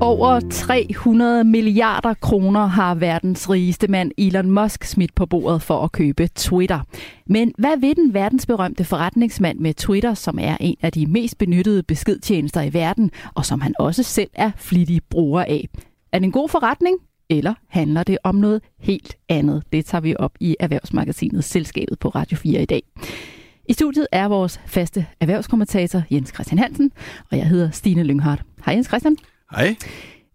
Over 300 milliarder kroner har verdens rigeste mand Elon Musk smidt på bordet for at købe Twitter. Men hvad vil den verdensberømte forretningsmand med Twitter, som er en af de mest benyttede beskedtjenester i verden, og som han også selv er flittig bruger af? Er det en god forretning, eller handler det om noget helt andet? Det tager vi op i Erhvervsmagasinet Selskabet på Radio 4 i dag. I studiet er vores faste erhvervskommentator Jens Christian Hansen, og jeg hedder Stine Lynghardt. Hej Jens Christian. Hej.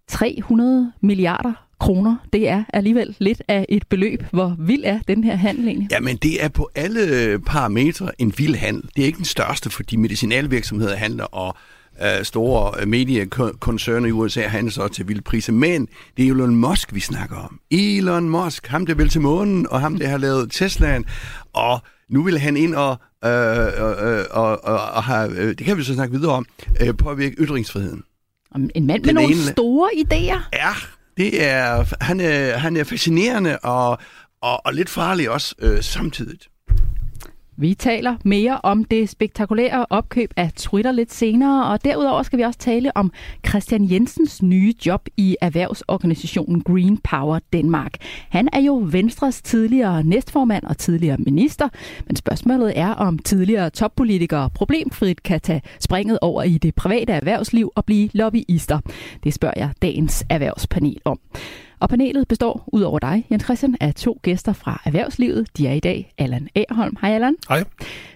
300 milliarder kroner, det er alligevel lidt af et beløb. Hvor vild er den her handel egentlig? Jamen, det er på alle parametre en vild handel. Det er ikke den største, fordi medicinalvirksomheder handler og uh, store mediekoncerner i USA handler så til vilde priser. Men det er Elon Musk, vi snakker om. Elon Musk, ham der vil til månen, og ham der har lavet Teslaen. Og nu vil han ind og, øh, øh, og, og, og have, øh, det kan vi så snakke videre om, øh, påvirke ytringsfriheden. En mand med nogle ene, store idéer. Ja, det er, han, er, han er fascinerende og, og, og lidt farlig også øh, samtidig. Vi taler mere om det spektakulære opkøb af Twitter lidt senere, og derudover skal vi også tale om Christian Jensens nye job i erhvervsorganisationen Green Power Danmark. Han er jo Venstres tidligere næstformand og tidligere minister, men spørgsmålet er, om tidligere toppolitikere problemfrit kan tage springet over i det private erhvervsliv og blive lobbyister. Det spørger jeg dagens erhvervspanel om. Og panelet består, ud over dig, Jens Christian, af to gæster fra erhvervslivet. De er i dag Allan Aarholm. Hej Allan. Hej.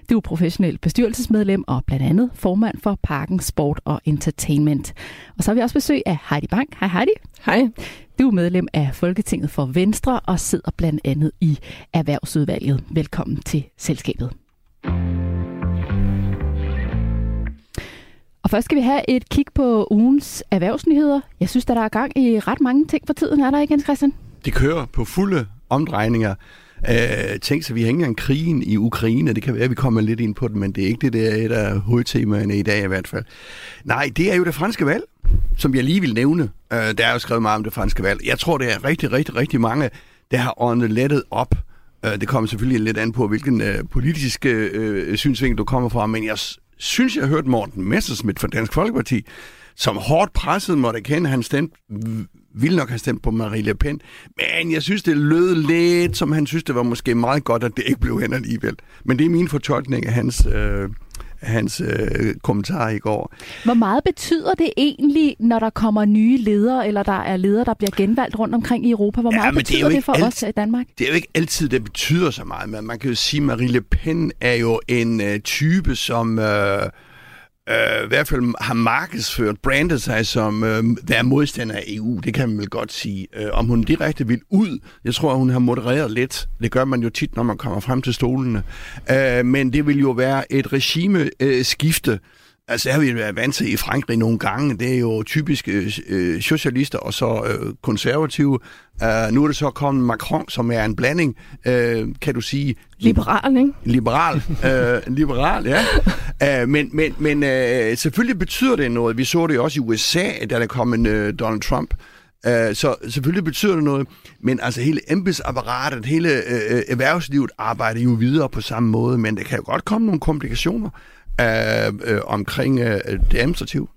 Du er professionel bestyrelsesmedlem og blandt andet formand for Parken Sport og Entertainment. Og så har vi også besøg af Heidi Bank. Hej Heidi. Hej. Du er medlem af Folketinget for Venstre og sidder blandt andet i Erhvervsudvalget. Velkommen til selskabet. Og først skal vi have et kig på ugens erhvervsnyheder. Jeg synes, at der er gang i ret mange ting for tiden. Er der ikke, Jens Christian? Det kører på fulde omdrejninger. Uh, tænk så, vi har ikke engang krigen i Ukraine. Det kan være, at vi kommer lidt ind på det, men det er ikke det, der er et af hovedtemaerne i dag i hvert fald. Nej, det er jo det franske valg, som jeg lige vil nævne. Uh, der er jo skrevet meget om det franske valg. Jeg tror, det er rigtig, rigtig, rigtig mange, der har åndet lettet op. Uh, det kommer selvfølgelig lidt an på, hvilken øh, politisk øh, synsvinkel du kommer fra, men jeg synes, jeg hørte Morten Messersmith fra Dansk Folkeparti, som hårdt presset måtte kende, han stemte, ville nok have stemt på Marie Le Pen. Men jeg synes, det lød lidt, som han synes, det var måske meget godt, at det ikke blev hen alligevel. Men det er min fortolkning af hans... Øh, hans øh, kommentar i går. Hvor meget betyder det egentlig, når der kommer nye ledere, eller der er ledere, der bliver genvalgt rundt omkring i Europa? Hvor meget ja, betyder det, det for alt... os i Danmark? Det er jo ikke altid, det betyder så meget, men man kan jo sige, at Marie Le Pen er jo en øh, type, som... Øh, øh, i hvert fald har markedsført, brandet sig som øh, være modstander af EU. Det kan man vel godt sige. Øh, om hun direkte vil ud, jeg tror, hun har modereret lidt. Det gør man jo tit, når man kommer frem til stolene. Øh, men det vil jo være et regimeskifte, øh, Altså, det har vi været vant til i Frankrig nogle gange. Det er jo typisk øh, socialister og så øh, konservative. Uh, nu er det så kommet Macron, som er en blanding, uh, kan du sige... Liberal, ikke? Liberal, uh, liberal, ja. Uh, men men, men uh, selvfølgelig betyder det noget. Vi så det også i USA, da der kom en uh, Donald Trump. Uh, så selvfølgelig betyder det noget, men altså hele embedsapparatet, hele uh, erhvervslivet arbejder jo videre på samme måde, men der kan jo godt komme nogle komplikationer øh, øh, omkring øh, det administrative.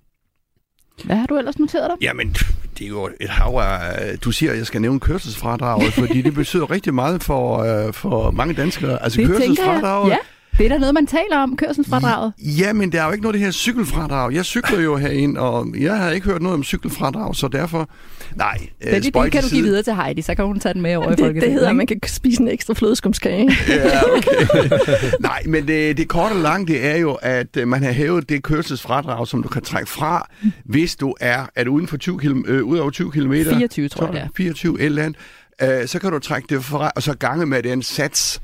Hvad har du ellers noteret dig? Jamen, det er jo et hav af... Du siger, at jeg skal nævne kørselsfradraget, fordi det betyder rigtig meget for, øh, for mange danskere. Altså det kørselsfradraget... Ja. Det er da noget, man taler om, kørselsfradraget. Ja, men der er jo ikke noget af det her cykelfradrag. Jeg cykler jo herind, og jeg har ikke hørt noget om cykelfradrag, så derfor... Nej, øh, det, det kan du give videre til Heidi, så kan hun tage den med over det, i Folketinget. Det hedder, at man kan spise en ekstra flødeskumskage. ja, okay. Nej, men det, det korte og lange, det er jo, at øh, man har hævet det kørselsfradrag, som du kan trække fra, hvis du er, er du uden for 20 km, øh, ud over 20 km. 24, tror jeg, det er. 24 et eller andet. Øh, så kan du trække det fra, og så gange med den sats,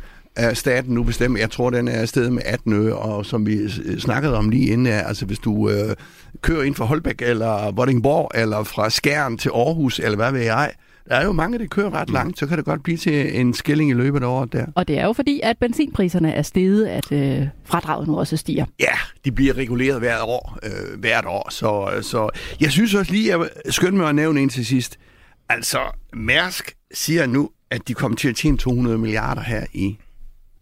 staten nu bestemmer. Jeg tror, den er afsted med 18 øre, og som vi snakkede om lige inden, altså hvis du øh, kører ind fra Holbæk eller Vordingborg, eller fra Skjern til Aarhus, eller hvad ved jeg, der er jo mange, der kører ret langt, så kan det godt blive til en skilling i løbet af året der. Og det er jo fordi, at benzinpriserne er steget, at øh, fradraget nu også stiger. Ja, de bliver reguleret hvert år. Øh, hvert år. Så, så jeg synes også lige, at jeg skynder mig at nævne en til sidst. Altså, Mærsk siger nu, at de kommer til at tjene 200 milliarder her i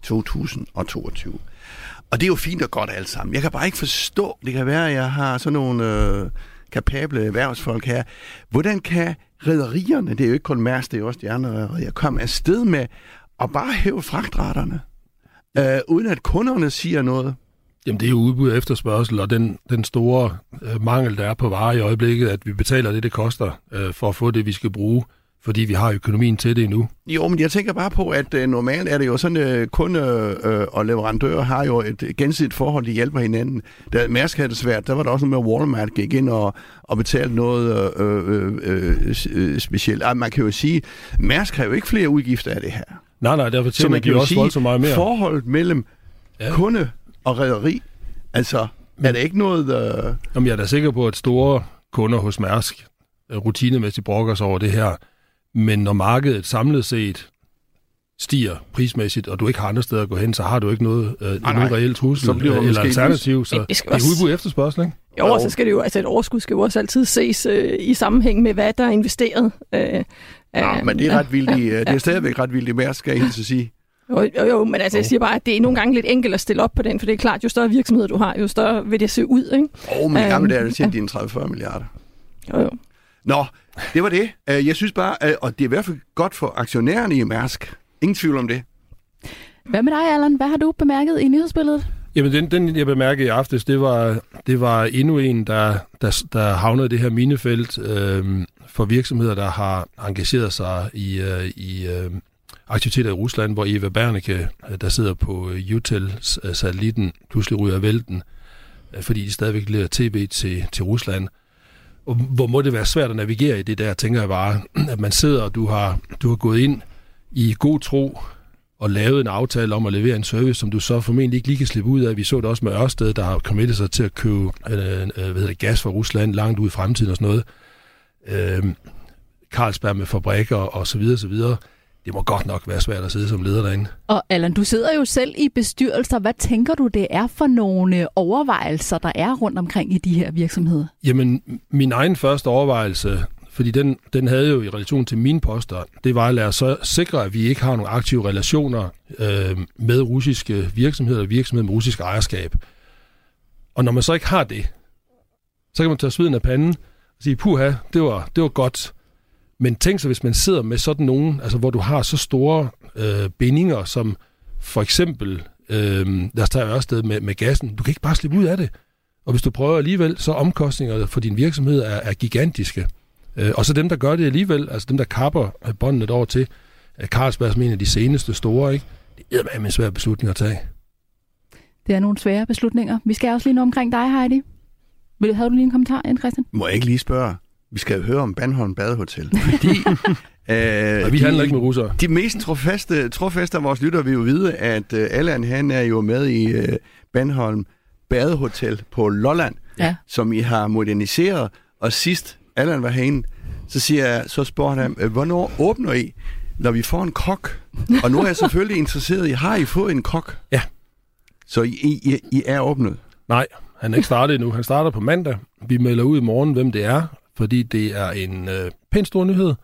2022. Og det er jo fint og godt alt sammen. Jeg kan bare ikke forstå, det kan være, at jeg har sådan nogle øh, kapable erhvervsfolk her. Hvordan kan rædderierne, det er jo ikke kun Mærs, det er jo også de andre rædderier, komme afsted med at bare hæve fragtraterne, øh, uden at kunderne siger noget? Jamen det er jo udbud og efterspørgsel, og den, den store øh, mangel, der er på varer i øjeblikket, at vi betaler det, det koster øh, for at få det, vi skal bruge fordi vi har økonomien til det endnu. Jo, men jeg tænker bare på, at øh, normalt er det jo sådan, øh, kunde øh, og leverandører har jo et gensidigt forhold, de hjælper hinanden. Da Mærsk havde det svært, der var der også noget med, at Walmart gik ind og, og betalte noget øh, øh, øh, øh specielt. Altså, man kan jo sige, Mærsk har jo ikke flere udgifter af det her. Nej, nej, derfor tjener de også voldsomt meget mere. forholdet mellem ja. kunde og rædderi, altså, men, er det ikke noget... Øh... Jamen, jeg er da sikker på, at store kunder hos Mærsk øh, rutinemæssigt brokker sig over det her, men når markedet samlet set stiger prismæssigt, og du ikke har andre steder at gå hen, så har du ikke noget, øh, nej, nogen reelt trussel så bliver eller alternativ. Så det, det er udbud efterspørgsel, ikke? Jo, og så skal det jo, altså et overskud skal jo også altid ses øh, i sammenhæng med, hvad der er investeret. Øh, ja, men det er ret vildt ja. det er stadigvæk ret vildt i Mærsk, skal jeg helt sige. Jo, jo, jo, men altså, jeg siger bare, at det er nogle gange lidt enkelt at stille op på den, for det er klart, jo større virksomhed du har, jo større vil det se ud, ikke? Åh, oh, men i gamle dage er det tjent ja. 30-40 milliarder. Jo, jo. Nå, det var det. Øh, jeg synes bare, øh, og det er i hvert fald godt for aktionærerne i Mærsk. Ingen tvivl om det. Hvad med dig, Allan? Hvad har du bemærket i nyhedsbilledet? Jamen, den, den jeg bemærkede i aftes, det var, det var endnu en, der, der, der havnede det her minefelt øh, for virksomheder, der har engageret sig i, øh, i øh, aktiviteter i Rusland, hvor Eva Berneke, der sidder på UTEL-satellitten, pludselig ryger vælten, øh, fordi de stadigvæk leverer tv til, til Rusland. Og hvor må det være svært at navigere i det der, tænker jeg bare, at man sidder, og du har, du har gået ind i god tro og lavet en aftale om at levere en service, som du så formentlig ikke lige kan slippe ud af. Vi så det også med Ørsted, der har kommet sig til at købe øh, øh, hvad hedder det, gas fra Rusland langt ud i fremtiden og sådan noget. Øh, Carlsberg med fabrikker og så videre, så videre det må godt nok være svært at sidde som leder derinde. Og Allan, du sidder jo selv i bestyrelser. Hvad tænker du, det er for nogle overvejelser, der er rundt omkring i de her virksomheder? Jamen, min egen første overvejelse, fordi den, den havde jo i relation til mine poster, det var at lade os så sikre, at vi ikke har nogle aktive relationer øh, med russiske virksomheder og virksomheder med russisk ejerskab. Og når man så ikke har det, så kan man tage sveden af panden og sige, puha, det var, det var godt, men tænk så, hvis man sidder med sådan nogen, altså hvor du har så store øh, bindinger, som for eksempel, øh, lad os tage Ørsted med, med gassen, du kan ikke bare slippe ud af det. Og hvis du prøver alligevel, så omkostninger for din virksomhed er, er gigantiske. Øh, og så dem, der gør det alligevel, altså dem, der kapper båndet over til, øh, Carlsberg som en af de seneste store, ikke? det er en svær beslutning at tage. Det er nogle svære beslutninger. Vi skal også lige nå omkring dig, Heidi. Vil, havde du lige en kommentar, Christian? Må jeg ikke lige spørge? Vi skal høre om Bandholm Badehotel. Fordi, øh, vi handler de, ikke med russere. De mest trofaste, trofaste af vores lytter vil jo vide, at øh, Allan han er jo med i øh, Bandholm Badehotel på Lolland, ja. som I har moderniseret. Og sidst Allan var herinde, så, siger jeg, så spørger han, øh, hvornår åbner I, når vi får en kok? Og nu er jeg selvfølgelig interesseret i, har I fået en kok? Ja. Så I, I, I er åbnet? Nej, han er ikke startet endnu. Han starter på mandag. Vi melder ud i morgen, hvem det er, fordi det er en øh, pænt stor nyhed.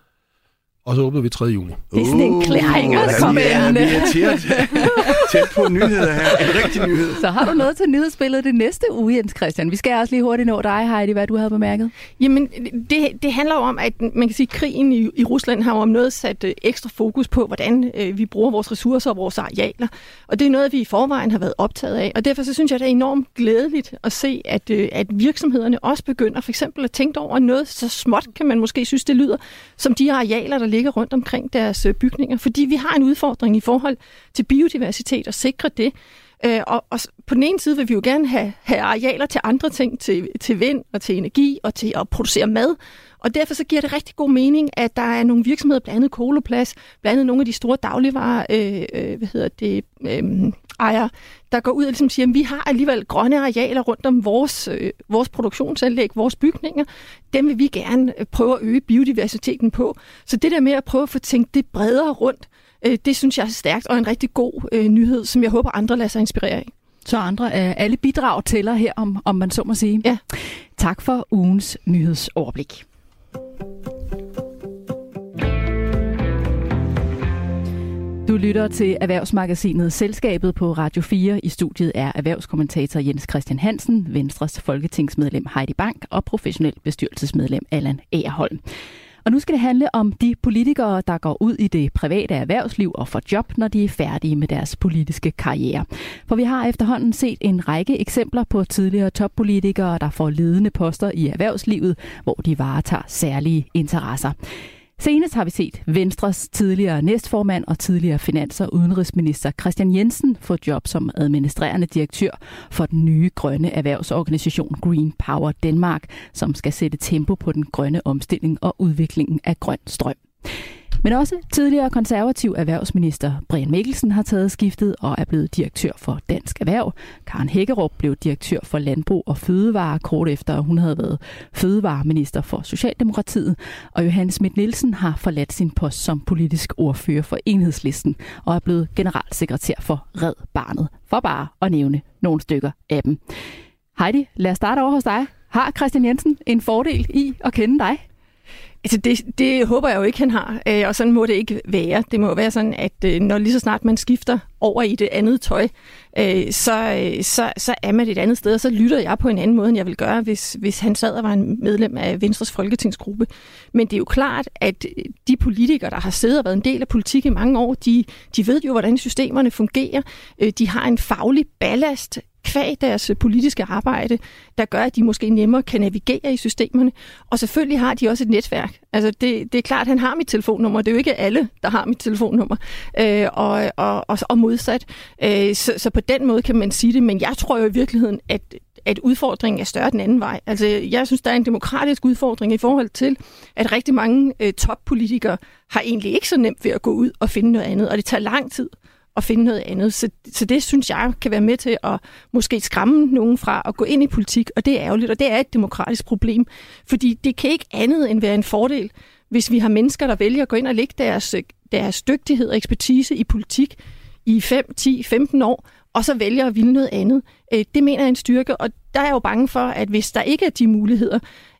Og så åbner vi 3. juni. Det er sådan en klæring, der kommer ind. Vi er tæt, tæt på nyheder her. En rigtig nyhed. Så har du noget til nyhedsbilledet det næste uge, Jens Christian. Vi skal også lige hurtigt nå dig, Heidi, hvad du havde bemærket. Jamen, det, det handler jo om, at man kan sige, at krigen i, i Rusland har jo om noget sat øh, ekstra fokus på, hvordan øh, vi bruger vores ressourcer og vores arealer. Og det er noget, vi i forvejen har været optaget af. Og derfor så synes jeg, det er enormt glædeligt at se, at, øh, at virksomhederne også begynder for eksempel at tænke over noget så småt, kan man måske synes, det lyder, som de arealer, der ligger rundt omkring deres øh, bygninger, fordi vi har en udfordring i forhold til biodiversitet og sikre det. Øh, og, og på den ene side vil vi jo gerne have, have arealer til andre ting, til, til vind og til energi og til at producere mad. Og derfor så giver det rigtig god mening, at der er nogle virksomheder, blandt andet Koloplads, blandt andet nogle af de store dagligvarer, øh, øh, hvad hedder det, øh, ejer, der går ud og ligesom siger, at vi har alligevel grønne arealer rundt om vores, øh, vores produktionsanlæg, vores bygninger. Dem vil vi gerne øh, prøve at øge biodiversiteten på. Så det der med at prøve at få tænkt det bredere rundt, øh, det synes jeg er stærkt og en rigtig god øh, nyhed, som jeg håber andre lader sig inspirere af. Så andre, øh, alle bidrag tæller her, om, om man så må sige. Ja. Tak for ugens nyhedsoverblik. Du lytter til Erhvervsmagasinet Selskabet på Radio 4. I studiet er erhvervskommentator Jens Christian Hansen, Venstres folketingsmedlem Heidi Bank og professionel bestyrelsesmedlem Allan Agerholm. Og nu skal det handle om de politikere, der går ud i det private erhvervsliv og får job, når de er færdige med deres politiske karriere. For vi har efterhånden set en række eksempler på tidligere toppolitikere, der får ledende poster i erhvervslivet, hvor de varetager særlige interesser. Senest har vi set Venstres tidligere næstformand og tidligere finans- og udenrigsminister Christian Jensen få job som administrerende direktør for den nye grønne erhvervsorganisation Green Power Denmark, som skal sætte tempo på den grønne omstilling og udviklingen af grøn strøm. Men også tidligere konservativ erhvervsminister Brian Mikkelsen har taget skiftet og er blevet direktør for Dansk Erhverv. Karen Hækkerup blev direktør for Landbrug og Fødevare kort efter, hun havde været fødevareminister for Socialdemokratiet. Og Johannes Schmidt Nielsen har forladt sin post som politisk ordfører for Enhedslisten og er blevet generalsekretær for Red Barnet. For bare at nævne nogle stykker af dem. Heidi, lad os starte over hos dig. Har Christian Jensen en fordel i at kende dig? Altså det, det håber jeg jo ikke, han har, øh, og sådan må det ikke være. Det må være sådan, at øh, når lige så snart man skifter over i det andet tøj, øh, så, øh, så, så er man et andet sted, og så lytter jeg på en anden måde, end jeg vil gøre, hvis, hvis han sad og var en medlem af Venstres folketingsgruppe. Men det er jo klart, at øh, de politikere, der har siddet og været en del af politik i mange år, de, de ved jo, hvordan systemerne fungerer. Øh, de har en faglig ballast kvæg deres politiske arbejde, der gør, at de måske nemmere kan navigere i systemerne. Og selvfølgelig har de også et netværk. Altså det, det er klart, at han har mit telefonnummer. Det er jo ikke alle, der har mit telefonnummer. Øh, og, og, og, og modsat. Øh, så, så på den måde kan man sige det. Men jeg tror jo i virkeligheden, at at udfordringen er større den anden vej. Altså, jeg synes, der er en demokratisk udfordring i forhold til, at rigtig mange øh, toppolitikere har egentlig ikke så nemt ved at gå ud og finde noget andet, og det tager lang tid at finde noget andet. Så, så det synes jeg kan være med til at måske skræmme nogen fra at gå ind i politik, og det er ærgerligt, og det er et demokratisk problem, fordi det kan ikke andet end være en fordel, hvis vi har mennesker, der vælger at gå ind og lægge deres, deres dygtighed og ekspertise i politik i 5, 10, 15 år, og så vælger at ville noget andet. Øh, det mener jeg er en styrke, og der er jeg jo bange for, at hvis der ikke er de muligheder,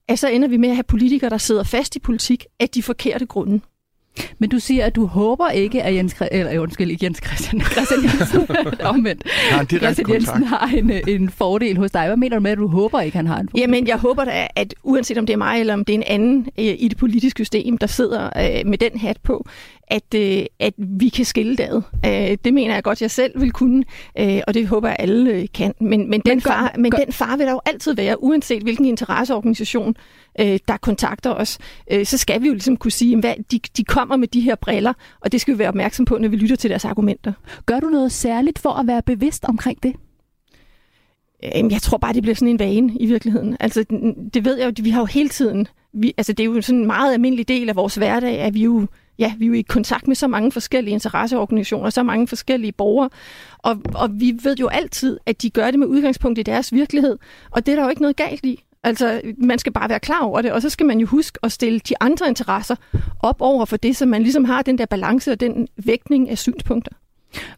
at så ender vi med at have politikere, der sidder fast i politik af de forkerte grunde. Men du siger, at du håber ikke, at Jens, eller, undskyld, ikke Jens Christian, Christian Jensen, omvendt. Ja, Christian Jensen har en, en fordel hos dig. Hvad mener du med, at du håber ikke, han har en fordel? Jamen, jeg håber da, at uanset om det er mig, eller om det er en anden øh, i det politiske system, der sidder øh, med den hat på, at, øh, at vi kan skille det øh, Det mener jeg godt, jeg selv vil kunne, øh, og det håber jeg alle øh, kan. Men, men, men, den, far, men den far vil der jo altid være, uanset hvilken interesseorganisation, øh, der kontakter os. Øh, så skal vi jo ligesom kunne sige, at de, de kommer med de her briller, og det skal vi være opmærksom på, når vi lytter til deres argumenter. Gør du noget særligt for at være bevidst omkring det? Jeg tror bare, det bliver sådan en vane i virkeligheden. Altså, det ved jeg jo, vi har jo hele tiden, vi, altså det er jo sådan en meget almindelig del af vores hverdag, at vi jo ja, vi er jo i kontakt med så mange forskellige interesseorganisationer, så mange forskellige borgere, og, og vi ved jo altid, at de gør det med udgangspunkt i deres virkelighed, og det er der jo ikke noget galt i. Altså, man skal bare være klar over det, og så skal man jo huske at stille de andre interesser op over for det, så man ligesom har den der balance og den vægtning af synspunkter.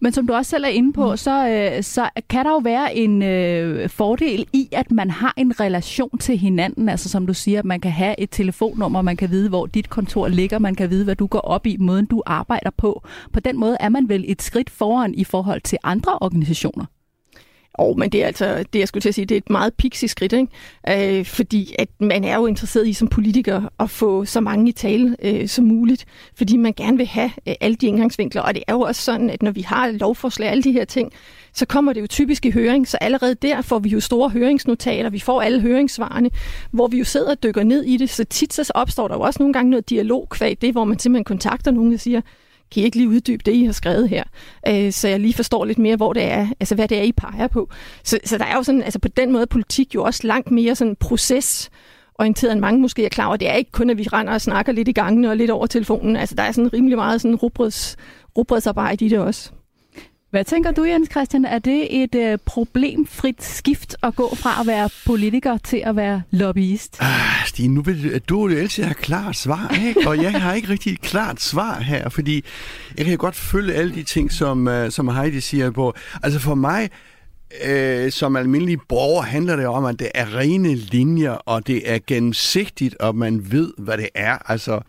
Men som du også selv er inde på, mm. så, øh, så kan der jo være en øh, fordel i, at man har en relation til hinanden. Altså som du siger, at man kan have et telefonnummer, man kan vide, hvor dit kontor ligger, man kan vide, hvad du går op i, måden du arbejder på. På den måde er man vel et skridt foran i forhold til andre organisationer. Og men det er altså, det jeg skulle til at sige, det er et meget pixie skridt, ikke? Øh, fordi at man er jo interesseret i som politiker at få så mange i tale øh, som muligt, fordi man gerne vil have øh, alle de indgangsvinkler, og det er jo også sådan, at når vi har lovforslag alle de her ting, så kommer det jo typisk i høring, så allerede der får vi jo store høringsnotater, vi får alle høringssvarene, hvor vi jo sidder og dykker ned i det, så tit så opstår der jo også nogle gange noget dialog kvad det, hvor man simpelthen kontakter nogen og siger, kan I ikke lige uddybe det, I har skrevet her? Øh, så jeg lige forstår lidt mere, hvor det er, altså hvad det er, I peger på. Så, så der er jo sådan, altså på den måde politik jo også langt mere sådan proces orienteret end mange måske er klar over. Det er ikke kun, at vi render og snakker lidt i gangene og lidt over telefonen. Altså der er sådan rimelig meget sådan rubreds, rubreds i det også. Hvad tænker du, Jens Christian? Er det et øh, problemfrit skift at gå fra at være politiker til at være lobbyist? Ah, Stine, nu vil du jo altid have klart svar, ikke? og jeg har ikke rigtig et klart svar her, fordi jeg kan godt følge alle de ting, som, uh, som Heidi siger på. Altså for mig, øh, som almindelig borger handler det om, at det er rene linjer, og det er gennemsigtigt, og man ved, hvad det er. Altså,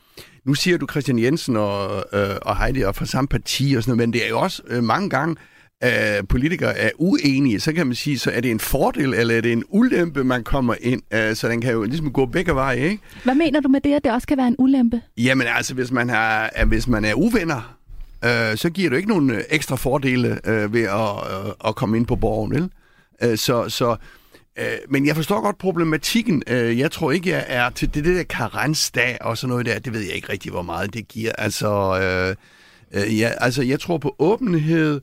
nu siger du Christian Jensen og, øh, og Heidi er fra samme parti og sådan noget, men det er jo også øh, mange gange, øh, politikere er uenige, så kan man sige, så er det en fordel, eller er det en ulempe, man kommer ind, øh, så den kan jo ligesom gå begge veje, ikke? Hvad mener du med det, at det også kan være en ulempe? Jamen altså, hvis man, har, hvis man er uvenner, øh, så giver det ikke nogen ekstra fordele øh, ved at, øh, at komme ind på borgen, vel? Øh, så, så øh, men jeg forstår godt problematikken. Øh, jeg tror ikke, jeg er til det, det der karensdag og sådan noget der. Det ved jeg ikke rigtig, hvor meget det giver. Altså, øh, øh, ja, altså jeg tror på åbenhed,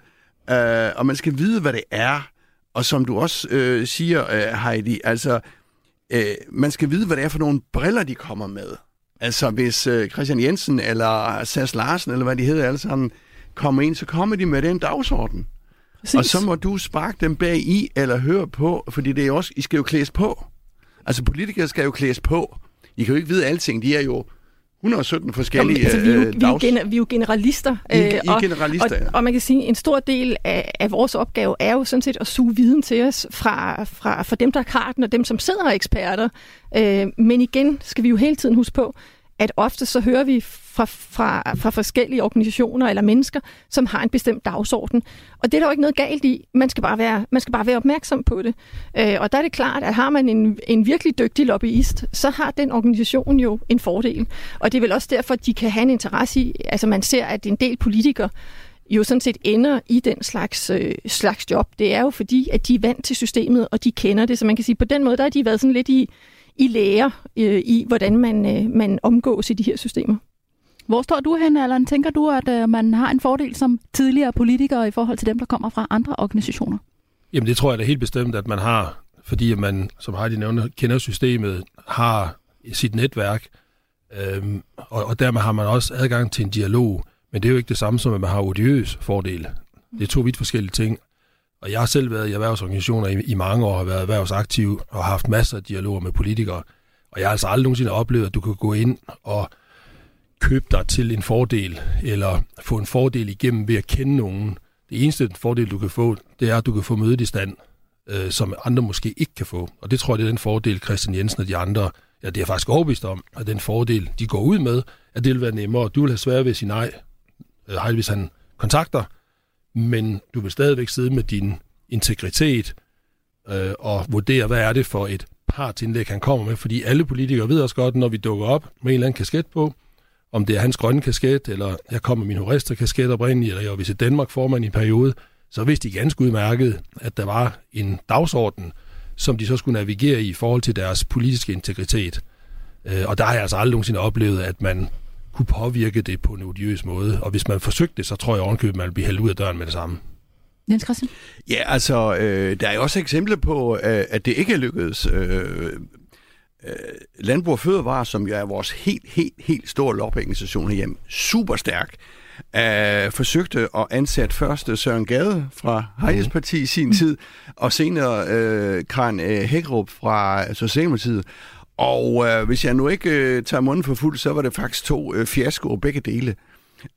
øh, og man skal vide, hvad det er. Og som du også øh, siger, øh, Heidi, altså, øh, man skal vide, hvad det er for nogle briller, de kommer med. Altså, hvis øh, Christian Jensen eller Sas Larsen, eller hvad de hedder alle sammen, kommer ind, så kommer de med den dagsorden. Præcis. Og så må du sparke dem bag i, eller høre på, fordi det er også, I skal jo klædes på. Altså, politikere skal jo klædes på. I kan jo ikke vide alting. De er jo 117 forskellige Jamen, altså, vi, er jo, øh, vi, er gener, vi er jo generalister. I, øh, I og, generalister, og, ja. og man kan sige, at en stor del af, af vores opgave er jo sådan set at suge viden til os fra, fra, fra dem, der har den, og dem, som sidder og eksperter. Øh, men igen skal vi jo hele tiden huske på, at ofte så hører vi fra, fra, fra forskellige organisationer eller mennesker, som har en bestemt dagsorden. Og det er der jo ikke noget galt i. Man skal bare være, man skal bare være opmærksom på det. Øh, og der er det klart, at har man en, en virkelig dygtig lobbyist, så har den organisation jo en fordel. Og det er vel også derfor, at de kan have en interesse i, altså man ser, at en del politikere jo sådan set ender i den slags, øh, slags job. Det er jo fordi, at de er vant til systemet, og de kender det. Så man kan sige, på den måde, der har de været sådan lidt i, i lære øh, i, hvordan man, øh, man omgås i de her systemer. Hvor står du hen, Allan? Tænker du, at øh, man har en fordel som tidligere politiker i forhold til dem, der kommer fra andre organisationer? Jamen det tror jeg da helt bestemt, at man har, fordi man, som Heidi nævner, kender systemet, har sit netværk, øhm, og, og dermed har man også adgang til en dialog. Men det er jo ikke det samme som, at man har odiøs fordele. Det er to vidt forskellige ting. Og jeg har selv været i erhvervsorganisationer i, i mange år, har været erhvervsaktiv og haft masser af dialoger med politikere. Og jeg har altså aldrig nogensinde oplevet, at du kan gå ind og købe dig til en fordel, eller få en fordel igennem ved at kende nogen. Det eneste fordel, du kan få, det er, at du kan få mødet i stand, øh, som andre måske ikke kan få. Og det tror jeg, det er den fordel, Christian Jensen og de andre, ja, det er faktisk overbevist om, at den fordel, de går ud med, at det vil være nemmere. Du vil have svært ved at sige nej, øh, hvis han kontakter, men du vil stadigvæk sidde med din integritet øh, og vurdere, hvad er det for et indlæg, han kommer med, fordi alle politikere ved også godt, når vi dukker op med en eller anden kasket på, om det er hans grønne kasket, eller jeg kommer med min Horester kasket oprindeligt, eller jeg var visit Danmark formand i en periode, så vidste de ganske udmærket, at der var en dagsorden, som de så skulle navigere i i forhold til deres politiske integritet. Øh, og der har jeg altså aldrig nogensinde oplevet, at man kunne påvirke det på en odiøs måde. Og hvis man forsøgte det, så tror jeg ovenkøbet, man ville blive hældt ud af døren med det samme. Jens Christian? Ja, altså, øh, der er jo også eksempler på, øh, at det ikke er lykkedes. Øh, øh, Landbrug og Fødevare, som jo er vores helt, helt, helt store lobbyorganisation herhjemme, super stærk, øh, forsøgte at ansætte først Søren Gade fra Heides mhm. Parti i sin tid, og senere øh, Karen øh, Hækkerup fra Socialdemokratiet. Og øh, hvis jeg nu ikke øh, tager munden for fuld, så var det faktisk to øh, fiaskoer begge dele.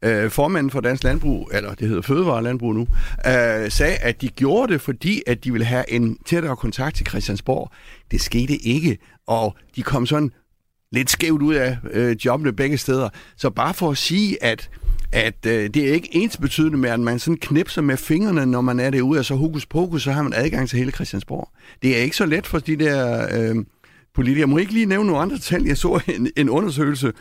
Øh, formanden for Dansk Landbrug, eller det hedder Fødevare Landbrug nu, øh, sagde, at de gjorde det, fordi at de ville have en tættere kontakt til Christiansborg. Det skete ikke, og de kom sådan lidt skævt ud af øh, jobbene begge steder. Så bare for at sige, at at øh, det er ikke ens betydende med, at man sådan knipser med fingrene, når man er derude, og så hokus pokus, så har man adgang til hele Christiansborg. Det er ikke så let for de der øh, politikere. Jeg må ikke lige nævne nogle andre tal. Jeg så en, en undersøgelse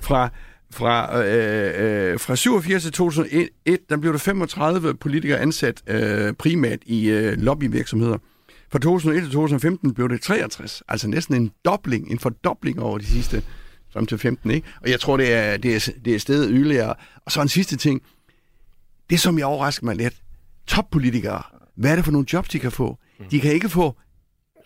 fra fra, øh, øh, fra 87 til 2001, der blev der 35 politikere ansat øh, primært i øh, lobbyvirksomheder. Fra 2001 til 2015 blev det 63, altså næsten en dobling, en fordobling over de sidste frem til 15, ikke? Og jeg tror, det er, det er, det er stedet yderligere. Og så en sidste ting. Det, som jeg overrasker mig lidt. Toppolitikere, hvad er det for nogle jobs, de kan få? De kan ikke få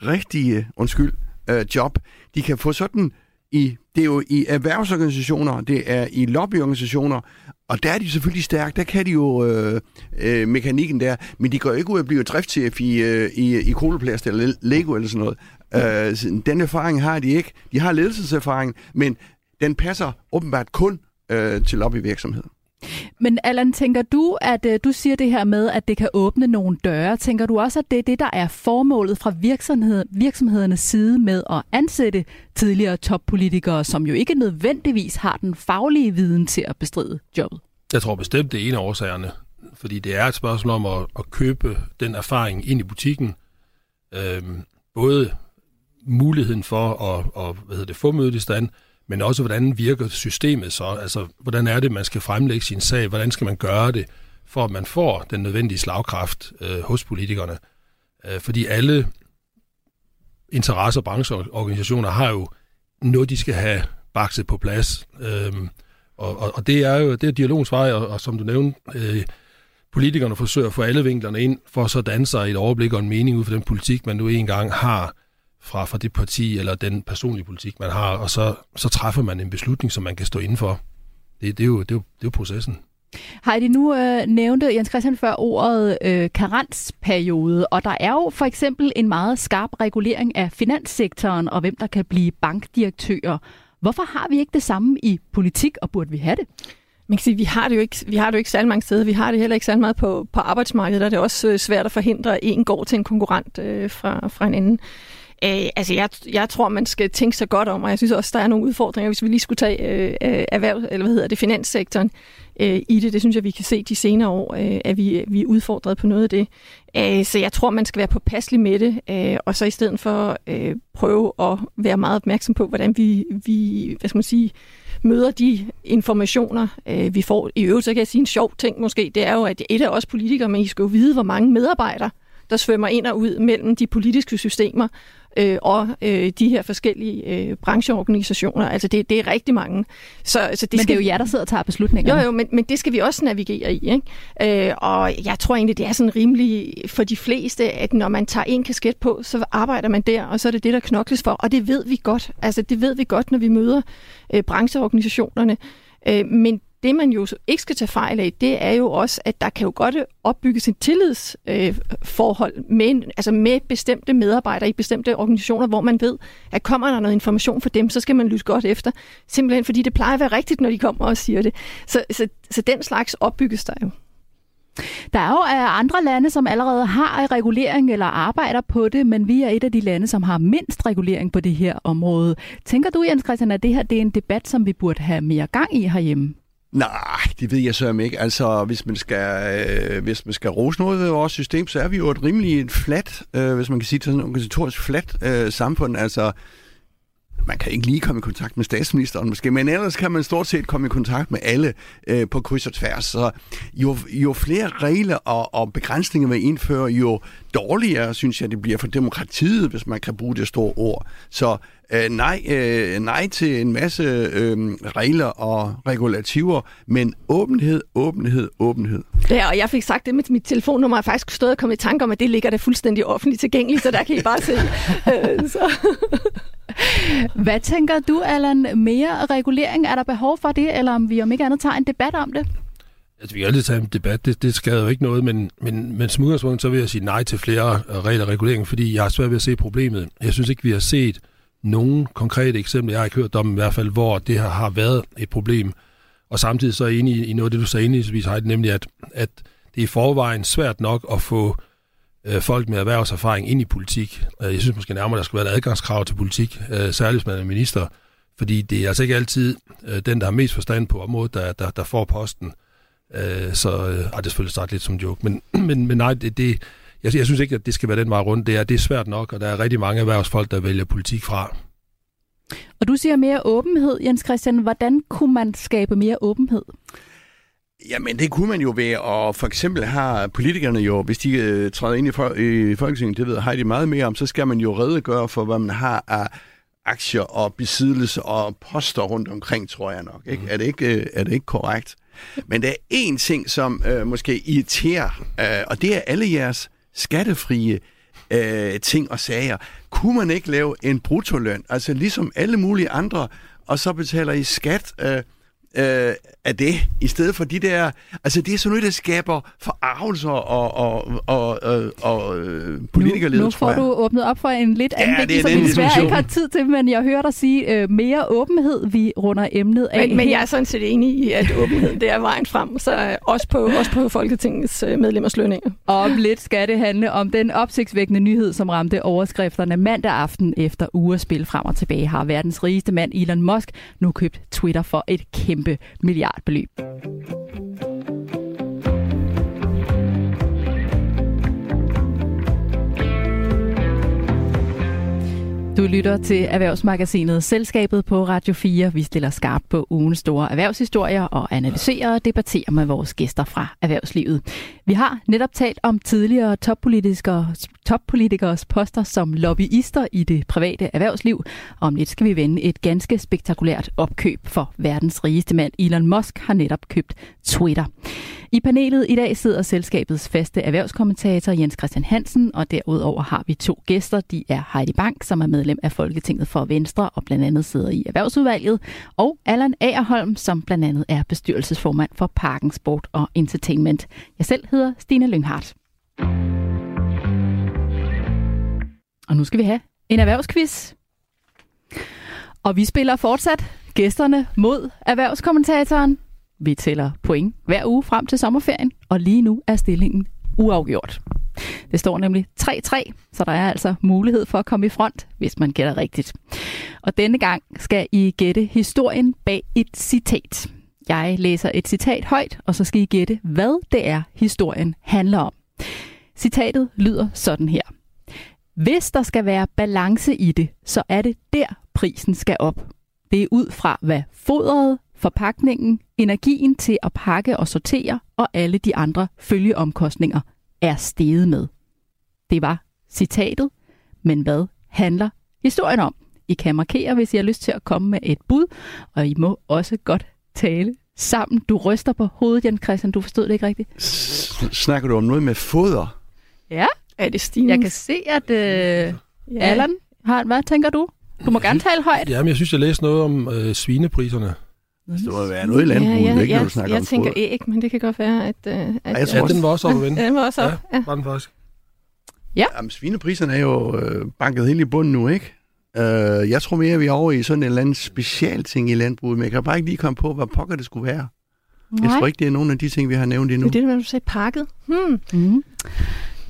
rigtige, undskyld, øh, job. De kan få sådan i, det er jo i erhvervsorganisationer, det er i lobbyorganisationer, og der er de selvfølgelig stærke, der kan de jo øh, øh, mekanikken der, men de går ikke ud at blive driftschef i, øh, i, i Koloplast eller Lego eller sådan noget. Øh, den erfaring har de ikke. De har ledelseserfaring, men den passer åbenbart kun øh, til lobbyvirksomhed. Men Allan, tænker du, at øh, du siger det her med, at det kan åbne nogle døre? Tænker du også, at det er det, der er formålet fra virksomhed, virksomhedernes side med at ansætte tidligere toppolitikere, som jo ikke nødvendigvis har den faglige viden til at bestride jobbet? Jeg tror bestemt, det er en af årsagerne. Fordi det er et spørgsmål om at, at købe den erfaring ind i butikken. Øhm, både muligheden for at, at hvad hedder det, få mødet i stand, men også hvordan virker systemet så? Altså, hvordan er det, man skal fremlægge sin sag? Hvordan skal man gøre det, for at man får den nødvendige slagkraft øh, hos politikerne? Øh, fordi alle interesse- og brancheorganisationer har jo noget, de skal have bakset på plads. Øh, og, og, og det er jo det er dialogens vej, og, og som du nævnte, øh, politikerne forsøger at få alle vinklerne ind, for så danne sig et overblik og en mening ud for den politik, man nu engang har fra, fra det parti eller den personlige politik, man har, og så, så træffer man en beslutning, som man kan stå inden for. Det, det, er, jo, det, er, jo, det er jo processen. Heidi, nu øh, nævnte Jens Christian før ordet øh, karensperiode, og der er jo for eksempel en meget skarp regulering af finanssektoren og hvem der kan blive bankdirektører. Hvorfor har vi ikke det samme i politik, og burde vi have det? Man kan sige, vi har det jo ikke, vi har det jo ikke særlig mange steder. Vi har det heller ikke særlig meget på, på arbejdsmarkedet, der er det også øh, svært at forhindre, at en går til en konkurrent øh, fra, fra en anden. Øh, altså, jeg, jeg tror, man skal tænke sig godt om, og jeg synes også, der er nogle udfordringer, hvis vi lige skulle tage øh, øh, erhverv, eller hvad hedder det, finanssektoren øh, i det. Det synes jeg, vi kan se de senere år, øh, at vi, vi er udfordret på noget af det. Øh, så jeg tror, man skal være påpasselig med det, øh, og så i stedet for øh, prøve at være meget opmærksom på, hvordan vi, vi hvad skal man sige, møder de informationer, øh, vi får. I øvrigt, så kan jeg sige en sjov ting måske, det er jo, at et af os politikere, men I skal jo vide, hvor mange medarbejdere, der svømmer ind og ud mellem de politiske systemer øh, og øh, de her forskellige øh, brancheorganisationer. Altså det, det er rigtig mange. Så, så det men skal, det er jo jer, der sidder og tager beslutninger. Jo, jo, men, men det skal vi også navigere i. Ikke? Øh, og jeg tror egentlig, det er sådan rimelig for de fleste, at når man tager en kasket på, så arbejder man der, og så er det det, der knokles for. Og det ved vi godt. Altså det ved vi godt, når vi møder øh, brancheorganisationerne. Øh, men det, man jo ikke skal tage fejl af, det er jo også, at der kan jo godt opbygges en tillidsforhold øh, med, altså med bestemte medarbejdere i bestemte organisationer, hvor man ved, at kommer der noget information for dem, så skal man lytte godt efter. Simpelthen fordi det plejer at være rigtigt, når de kommer og siger det. Så, så, så den slags opbygges der jo. Der er jo øh, andre lande, som allerede har regulering eller arbejder på det, men vi er et af de lande, som har mindst regulering på det her område. Tænker du, Jens Christian, at det her det er en debat, som vi burde have mere gang i herhjemme? Nej, det ved jeg så ikke. Altså, hvis man skal, øh, hvis man skal rose noget ved vores system, så er vi jo et rimelig flat, øh, hvis man kan sige det sådan, organisatorisk flat øh, samfund. Altså, man kan ikke lige komme i kontakt med statsministeren måske, men ellers kan man stort set komme i kontakt med alle øh, på kryds og tværs. Så jo, jo flere regler og, og begrænsninger man indfører, jo dårligere synes jeg, det bliver for demokratiet, hvis man kan bruge det store ord. Så øh, nej, øh, nej til en masse øh, regler og regulativer, men åbenhed, åbenhed, åbenhed. Ja, og jeg fik sagt det med mit telefonnummer, jeg faktisk stået og kommet i tanke om, at det ligger der fuldstændig offentligt tilgængeligt, så der kan I bare se. øh, så. Hvad tænker du, Allan? Mere regulering? Er der behov for det, eller om vi om ikke andet tager en debat om det? Altså, vi kan altid tage en debat, det, det skader jo ikke noget, men, men, men som udgangspunkt, så vil jeg sige nej til flere regler og regulering, fordi jeg har svært ved at se problemet. Jeg synes ikke, vi har set nogen konkrete eksempler, jeg har ikke hørt om i hvert fald, hvor det her har været et problem. Og samtidig så er jeg enig i noget af det, du sagde indledningsvis, Heidi, nemlig at, at det er i forvejen svært nok at få øh, folk med erhvervserfaring ind i politik. Øh, jeg synes måske nærmere, der skal være et adgangskrav til politik, øh, særligt hvis man er minister, fordi det er altså ikke altid øh, den, der har mest forstand på området, der, der, der får posten. Øh, så øh, det er selvfølgelig sagt lidt som en joke, men, men, men nej, det, det, jeg, jeg synes ikke, at det skal være den vej rundt. Det er, det er svært nok, og der er rigtig mange erhvervsfolk, der vælger politik fra. Og du siger mere åbenhed, Jens Christian. Hvordan kunne man skabe mere åbenhed? Jamen, det kunne man jo ved, og for eksempel har politikerne jo, hvis de øh, træder ind i, for, i Folketinget, det ved Heidi meget mere om, så skal man jo redegøre for, hvad man har af aktier og besiddelse og poster rundt omkring, tror jeg nok. Ikke? Mm. Er, det ikke, øh, er det ikke korrekt? Men der er én ting, som øh, måske irriterer, øh, og det er alle jeres skattefrie øh, ting og sager. Kunne man ikke lave en bruttoløn, altså ligesom alle mulige andre, og så betaler I skat øh, øh, af det, i stedet for de der... Altså, det er sådan noget, der skaber forarvelser og, og, og, og, og øh, politikerlede, nu, nu får du åbnet op for en lidt anden Ja, ja, det er som vi desværre ikke har tid til, men jeg hører dig sige øh, mere åbenhed. Vi runder emnet af Men, men jeg er sådan set enig i, at åbenhed det er vejen frem, så øh, også på, også på Folketingets øh, medlemmers lønninger. Og om lidt skal det handle om den opsigtsvækkende nyhed, som ramte overskrifterne mandag aften efter ugespil frem og tilbage. Har verdens rigeste mand Elon Musk nu købt Twitter for et kæmpe milliardbeløb. Du lytter til Erhvervsmagasinet Selskabet på Radio 4. Vi stiller skarpt på ugens store erhvervshistorier og analyserer og debatterer med vores gæster fra erhvervslivet. Vi har netop talt om tidligere toppolitikere, toppolitikers poster som lobbyister i det private erhvervsliv. Om lidt skal vi vende et ganske spektakulært opkøb for verdens rigeste mand. Elon Musk har netop købt Twitter. I panelet i dag sidder selskabets faste erhvervskommentator Jens Christian Hansen, og derudover har vi to gæster. De er Heidi Bank, som er medlem af Folketinget for Venstre og blandt andet sidder i erhvervsudvalget, og Allan Agerholm, som blandt andet er bestyrelsesformand for Parken Sport og Entertainment. Jeg selv hedder Stine Lynghardt. Og nu skal vi have en erhvervsquiz. Og vi spiller fortsat gæsterne mod erhvervskommentatoren. Vi tæller point hver uge frem til sommerferien, og lige nu er stillingen uafgjort. Det står nemlig 3-3, så der er altså mulighed for at komme i front, hvis man gætter rigtigt. Og denne gang skal I gætte historien bag et citat. Jeg læser et citat højt, og så skal I gætte, hvad det er, historien handler om. Citatet lyder sådan her. Hvis der skal være balance i det, så er det der, prisen skal op. Det er ud fra, hvad fodret, forpakningen, energien til at pakke og sortere og alle de andre følgeomkostninger er steget med. Det var citatet, men hvad handler historien om? I kan markere, hvis I har lyst til at komme med et bud, og I må også godt tale sammen. Du ryster på hovedet, Jan Christian. Du forstod det ikke rigtigt. Snakker du om noget med foder? Ja, Er det Stine? jeg kan se, at øh. Allan har... Hvad tænker du? Du må gerne tale højt. Jamen, jeg synes, jeg læste noget om øh, svinepriserne. Altså, det må være noget i landbruget, ja, ja, ikke, når ja, du snakker jeg om tænker foder. æg, men det kan godt være, at... Øh, at jeg tror Ja, også- den var også oppe. Ja, den var også op. Ja. var den faktisk. Jamen, svinepriserne er jo øh, banket helt i bunden nu, ikke? Øh, jeg tror mere, at vi er over i sådan en eller anden specialting i landbruget, men jeg kan bare ikke lige komme på, hvad pokker det skulle være. Jeg tror ikke, det er nogen af de ting, vi har nævnt Det endnu. er det, du sagde pakket. Hmm. Mm.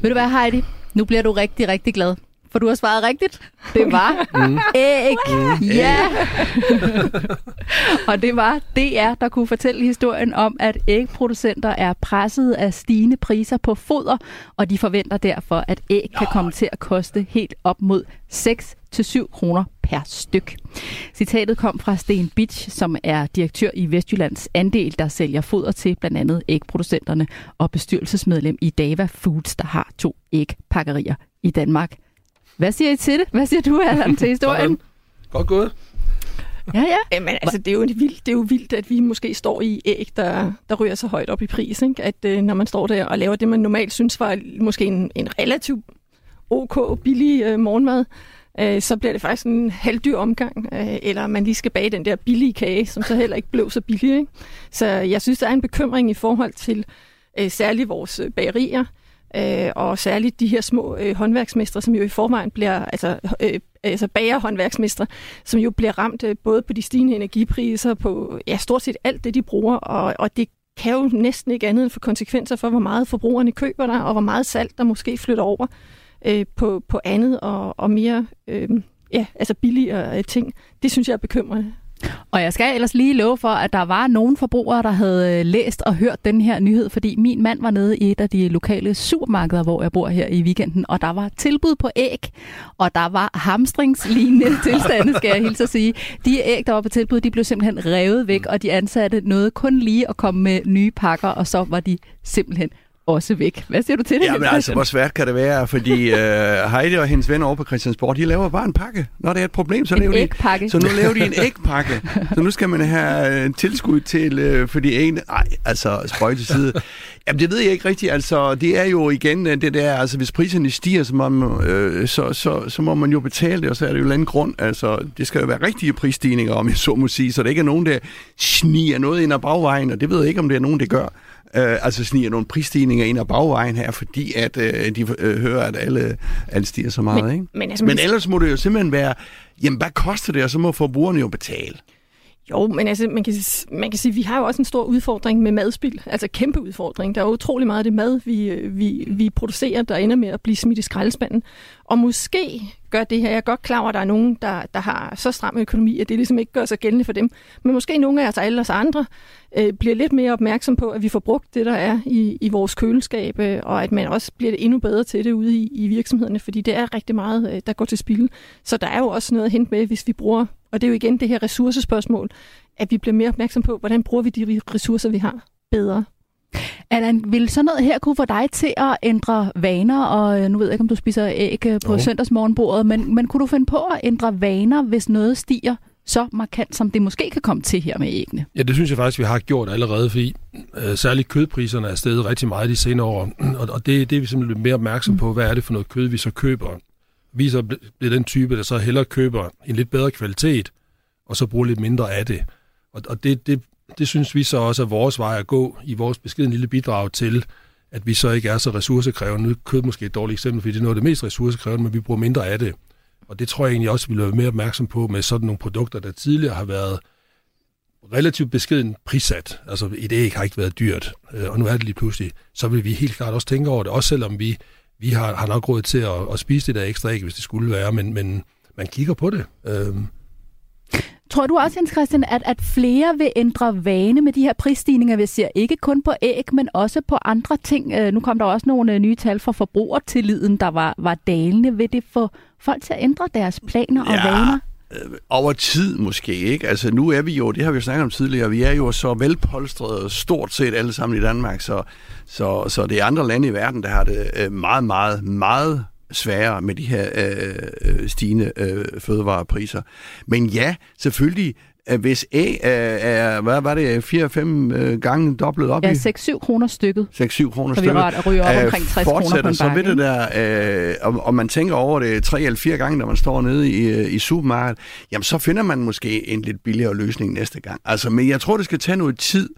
Ved du hvad, Heidi? Nu bliver du rigtig, rigtig glad. For du har svaret rigtigt. Det var Mm. æg. Ja. og det var DR, der kunne fortælle historien om, at ægproducenter er presset af stigende priser på foder, og de forventer derfor, at æg kan komme til at koste helt op mod 6-7 kroner per styk. Citatet kom fra Sten Bitch, som er direktør i Vestjyllands andel, der sælger foder til blandt andet ægproducenterne og bestyrelsesmedlem i Dava Foods, der har to ægpakkerier i Danmark. Hvad siger I til det? Hvad siger du, Allan, til historien? Godt gået. Ja, ja. Jamen, altså, det er, jo vildt, det er jo vildt, at vi måske står i æg, der, der ryger så højt op i pris. Ikke? At øh, når man står der og laver det, man normalt synes var måske en, en relativt ok, billig øh, morgenmad, øh, så bliver det faktisk en halvdyr omgang, øh, eller man lige skal bage den der billige kage, som så heller ikke blev så billig. Ikke? Så jeg synes, der er en bekymring i forhold til øh, særligt vores øh, bagerier, øh, og særligt de her små øh, håndværksmestre, som jo i forvejen bliver, altså, øh, altså bagerhåndværksmestre, som jo bliver ramt øh, både på de stigende energipriser, på ja, stort set alt det, de bruger, og, og det kan jo næsten ikke andet end få konsekvenser for, hvor meget forbrugerne køber der, og hvor meget salg der måske flytter over øh, på, på andet og, og mere øh, ja, altså billigere øh, ting. Det synes jeg er bekymrende. Og jeg skal ellers lige love for, at der var nogle forbrugere, der havde øh, læst og hørt den her nyhed, fordi min mand var nede i et af de lokale supermarkeder, hvor jeg bor her i weekenden, og der var tilbud på æg, og der var hamstringslignende tilstande, skal jeg hilse at sige. De æg, der var på tilbud, de blev simpelthen revet væk, og de ansatte nåede kun lige at komme med nye pakker, og så var de simpelthen også væk. Hvad siger du til det? Ja, men altså, hvor svært kan det være? Fordi uh, Heidi og hendes venner over på Christiansborg, de laver bare en pakke. Når det er et problem, så en laver ægpakke. de... Så nu laver de en ægpakke. så nu skal man have uh, tilskud til, uh, fordi en... Nej, altså, spøj til side. Jamen, det ved jeg ikke rigtigt. Altså, det er jo igen det der, altså, hvis priserne stiger, så må, man, øh, så, så, så må man jo betale det, og så er det jo en anden grund. Altså, det skal jo være rigtige prisstigninger, om jeg så må sige, så det ikke er nogen, der sniger noget ind ad bagvejen, og det ved jeg ikke, om det er nogen, der gør øh, altså sniger nogle prisstigninger ind ad bagvejen her, fordi at øh, de øh, hører, at alle, alle stiger så meget. Men, ikke? men, altså, men ellers må det jo simpelthen være, jamen hvad koster det, og så må forbrugerne jo betale. Jo, men altså, man kan, man kan sige, at vi har jo også en stor udfordring med madspild. Altså kæmpe udfordring. Der er utrolig meget af det mad, vi, vi, vi producerer, der ender med at blive smidt i skraldespanden. Og måske gør det her, jeg er godt klar over, at der er nogen, der, der har så stram økonomi, at det ligesom ikke gør sig gældende for dem. Men måske nogle af os, alle os andre, øh, bliver lidt mere opmærksom på, at vi får brugt det, der er i, i vores køleskab, øh, og at man også bliver endnu bedre til det ude i, i virksomhederne, fordi det er rigtig meget, øh, der går til spil. Så der er jo også noget at hente med, hvis vi bruger, og det er jo igen det her ressourcespørgsmål, at vi bliver mere opmærksom på, hvordan bruger vi de ressourcer, vi har bedre. Allan, vil sådan noget her kunne få dig til at ændre vaner, og øh, nu ved jeg ikke, om du spiser æg øh, på jo. søndagsmorgenbordet, men, men kunne du finde på at ændre vaner, hvis noget stiger så markant, som det måske kan komme til her med æggene? Ja, det synes jeg faktisk, vi har gjort allerede, fordi øh, særligt kødpriserne er steget rigtig meget de senere år, og, og det, det er vi simpelthen blevet mere opmærksom på, hvad er det for noget kød, vi så køber. Vi så bliver den type, der så hellere køber en lidt bedre kvalitet, og så bruger lidt mindre af det. Og, og det, det det synes vi så også er vores vej at gå i vores beskeden lille bidrag til, at vi så ikke er så ressourcekrævende. Nu kød måske et dårligt eksempel, fordi det er noget af det mest ressourcekrævende, men vi bruger mindre af det. Og det tror jeg egentlig også, vi vil være mere opmærksom på med sådan nogle produkter, der tidligere har været relativt beskeden prissat. Altså et æg har ikke været dyrt, øh, og nu er det lige pludselig. Så vil vi helt klart også tænke over det, også selvom vi, vi har, har nok råd til at, at spise det der ekstra æg, hvis det skulle være, men, men man kigger på det. Øhm. Tror du også, Jens Christian, at, at flere vil ændre vane med de her prisstigninger, vi ser ikke kun på æg, men også på andre ting? Øh, nu kom der også nogle øh, nye tal for forbrugertilliden, der var, var dalende. Vil det få folk til at ændre deres planer og ja. vaner? Øh, over tid måske, ikke? Altså nu er vi jo, det har vi jo snakket om tidligere, vi er jo så velpolstrede stort set alle sammen i Danmark, så, så, så det er andre lande i verden, der har det meget, meget, meget sværere med de her øh, øh, stigende øh, fødevarepriser. Men ja, selvfølgelig, hvis A er, hvad var det, 4-5 øh, gange dobblet op ja, i? Ja, 6-7 kroner stykket. 6-7 kroner stykket. Så vi ryger op omkring 60 kroner på en så vil det der, øh, og, og man tænker over det 3 eller 4 gange, når man står nede i, i supermarkedet, jamen så finder man måske en lidt billigere løsning næste gang. Altså, men jeg tror, det skal tage noget tid,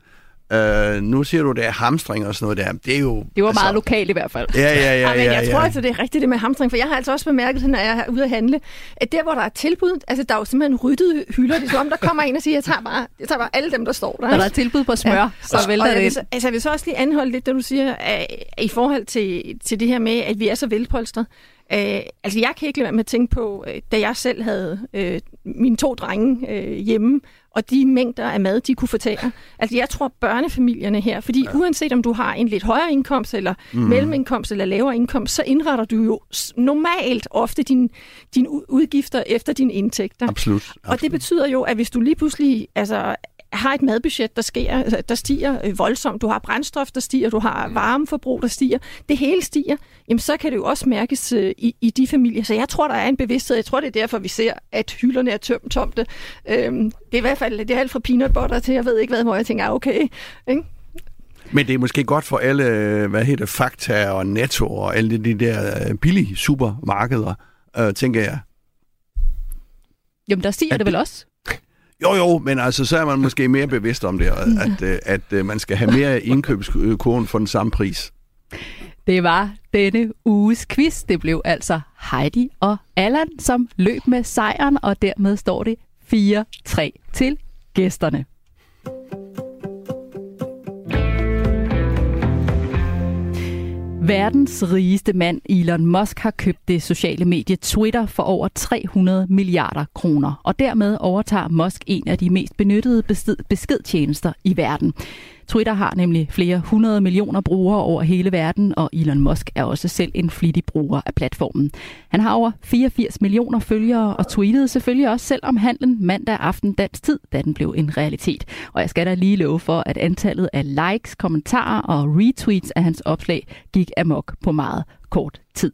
Uh, nu siger du, det er hamstring og sådan noget der. Det er jo... Det var altså, meget lokalt i hvert fald. Ja, ja, ja. ja, ja, men jeg ja. tror altså, det er rigtigt det med hamstring, for jeg har altså også bemærket, når jeg er ude at handle, at der, hvor der er tilbud, altså der er jo simpelthen ryddet hylder, det er som om, der kommer en og siger, jeg tager bare, jeg tager bare alle dem, der står der. Når der er tilbud på smør, ja. så og, vælter og det ind. Altså jeg vil så også lige anholde lidt, det du siger, at, i forhold til, til det her med, at vi er så velpolstret. Uh, altså jeg kan ikke lade være med at tænke på, uh, da jeg selv havde uh, mine to drenge uh, hjemme, og de mængder af mad, de kunne fortære. Altså jeg tror børnefamilierne her, fordi ja. uanset om du har en lidt højere indkomst, eller mm. mellemindkomst, eller lavere indkomst, så indretter du jo normalt ofte dine din udgifter efter dine indtægter. Absolut. Absolut. Og det betyder jo, at hvis du lige pludselig altså, har et madbudget, der, sker, der stiger øh, voldsomt, du har brændstof, der stiger, du har mm. varmeforbrug, der stiger, det hele stiger, jamen så kan det jo også mærkes øh, i, i de familier. Så jeg tror, der er en bevidsthed. Jeg tror, det er derfor, vi ser, at hylderne er tømt tomte. Øhm, det er i hvert fald det er alt fra peanut butter til, jeg ved ikke hvad, hvor jeg tænker, ah, okay. Ikke? Men det er måske godt for alle, hvad hedder Fakta og Netto og alle de der øh, billige supermarkeder, øh, tænker jeg. Jamen, der stiger at det vel også? Jo, jo, men altså, så er man måske mere bevidst om det, at, at, øh, at, at man skal have mere indkøbskurven for den samme pris. Det var denne uges quiz. Det blev altså Heidi og Allan, som løb med sejren, og dermed står det 4-3 til gæsterne. Mm. Verdens rigeste mand Elon Musk har købt det sociale medie Twitter for over 300 milliarder kroner, og dermed overtager Musk en af de mest benyttede beskedtjenester i verden. Twitter har nemlig flere hundrede millioner brugere over hele verden, og Elon Musk er også selv en flittig bruger af platformen. Han har over 84 millioner følgere og tweetede selvfølgelig også selv om handlen mandag aften dansk tid, da den blev en realitet. Og jeg skal da lige love for, at antallet af likes, kommentarer og retweets af hans opslag gik amok på meget kort tid.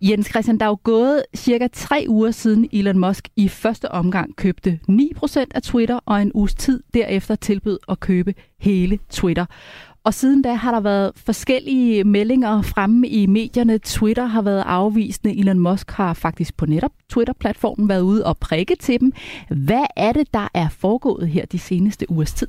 Jens Christian, der er jo gået cirka tre uger siden Elon Musk i første omgang købte 9% af Twitter, og en uges tid derefter tilbød at købe hele Twitter. Og siden da har der været forskellige meldinger fremme i medierne. Twitter har været afvisende. Elon Musk har faktisk på netop Twitter-platformen været ude og prikke til dem. Hvad er det, der er foregået her de seneste ugers tid?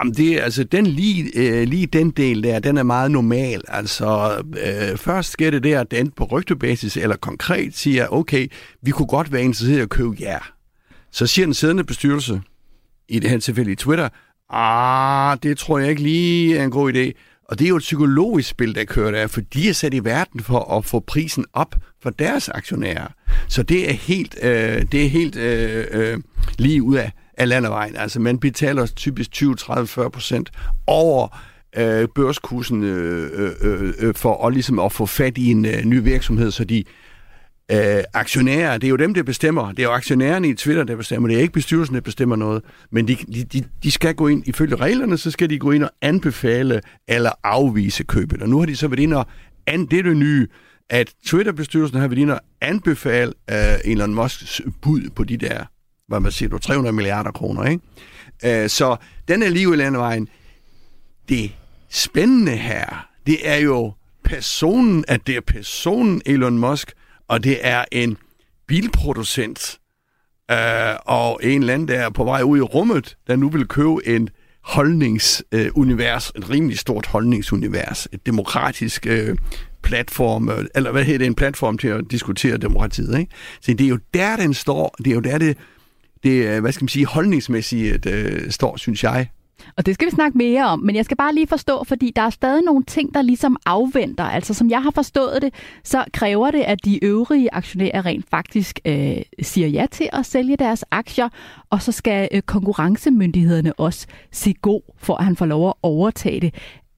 Jamen det, altså den lige, øh, lige den del der, den er meget normal. Altså øh, først sker det der, at den på rygtebasis eller konkret siger, okay, vi kunne godt være interesseret i at købe jer. Så siger den siddende bestyrelse, i det her tilfælde i Twitter, ah, det tror jeg ikke lige er en god idé. Og det er jo et psykologisk spil, der kører der, for de er sat i verden for at få prisen op for deres aktionærer. Så det er helt, øh, det er helt øh, øh, lige ud af, af landevejen. Altså man betaler typisk 20, 30, 40 procent over øh, børskursen øh, øh, øh, øh, for at, ligesom at få fat i en øh, ny virksomhed, så de øh, aktionærer, det er jo dem, der bestemmer. Det er jo aktionærerne i Twitter, der bestemmer. Det er ikke bestyrelsen, der bestemmer noget. Men de, de, de skal gå ind, ifølge reglerne, så skal de gå ind og anbefale eller afvise købet. Og nu har de så været ind og, an, det er det nye, at Twitter-bestyrelsen har været inde og anbefale uh, Elon Musks bud på de der, hvad man siger, 300 milliarder kroner, ikke? Uh, så den er lige i landevejen. Det spændende her, det er jo personen, at det er personen Elon Musk, og det er en bilproducent øh, og en eller anden, der er på vej ud i rummet, der nu vil købe en holdningsunivers, øh, et rimelig stort holdningsunivers, et demokratisk øh, platform, øh, eller hvad hedder det, en platform til at diskutere demokratiet. Ikke? Så det er jo der, den står, det er jo der, det, det øh, hvad skal man sige, holdningsmæssigt øh, står, synes jeg. Og det skal vi snakke mere om, men jeg skal bare lige forstå, fordi der er stadig nogle ting, der ligesom afventer. Altså som jeg har forstået det, så kræver det, at de øvrige aktionærer rent faktisk øh, siger ja til at sælge deres aktier, og så skal øh, konkurrencemyndighederne også sige god for, at han får lov at overtage det.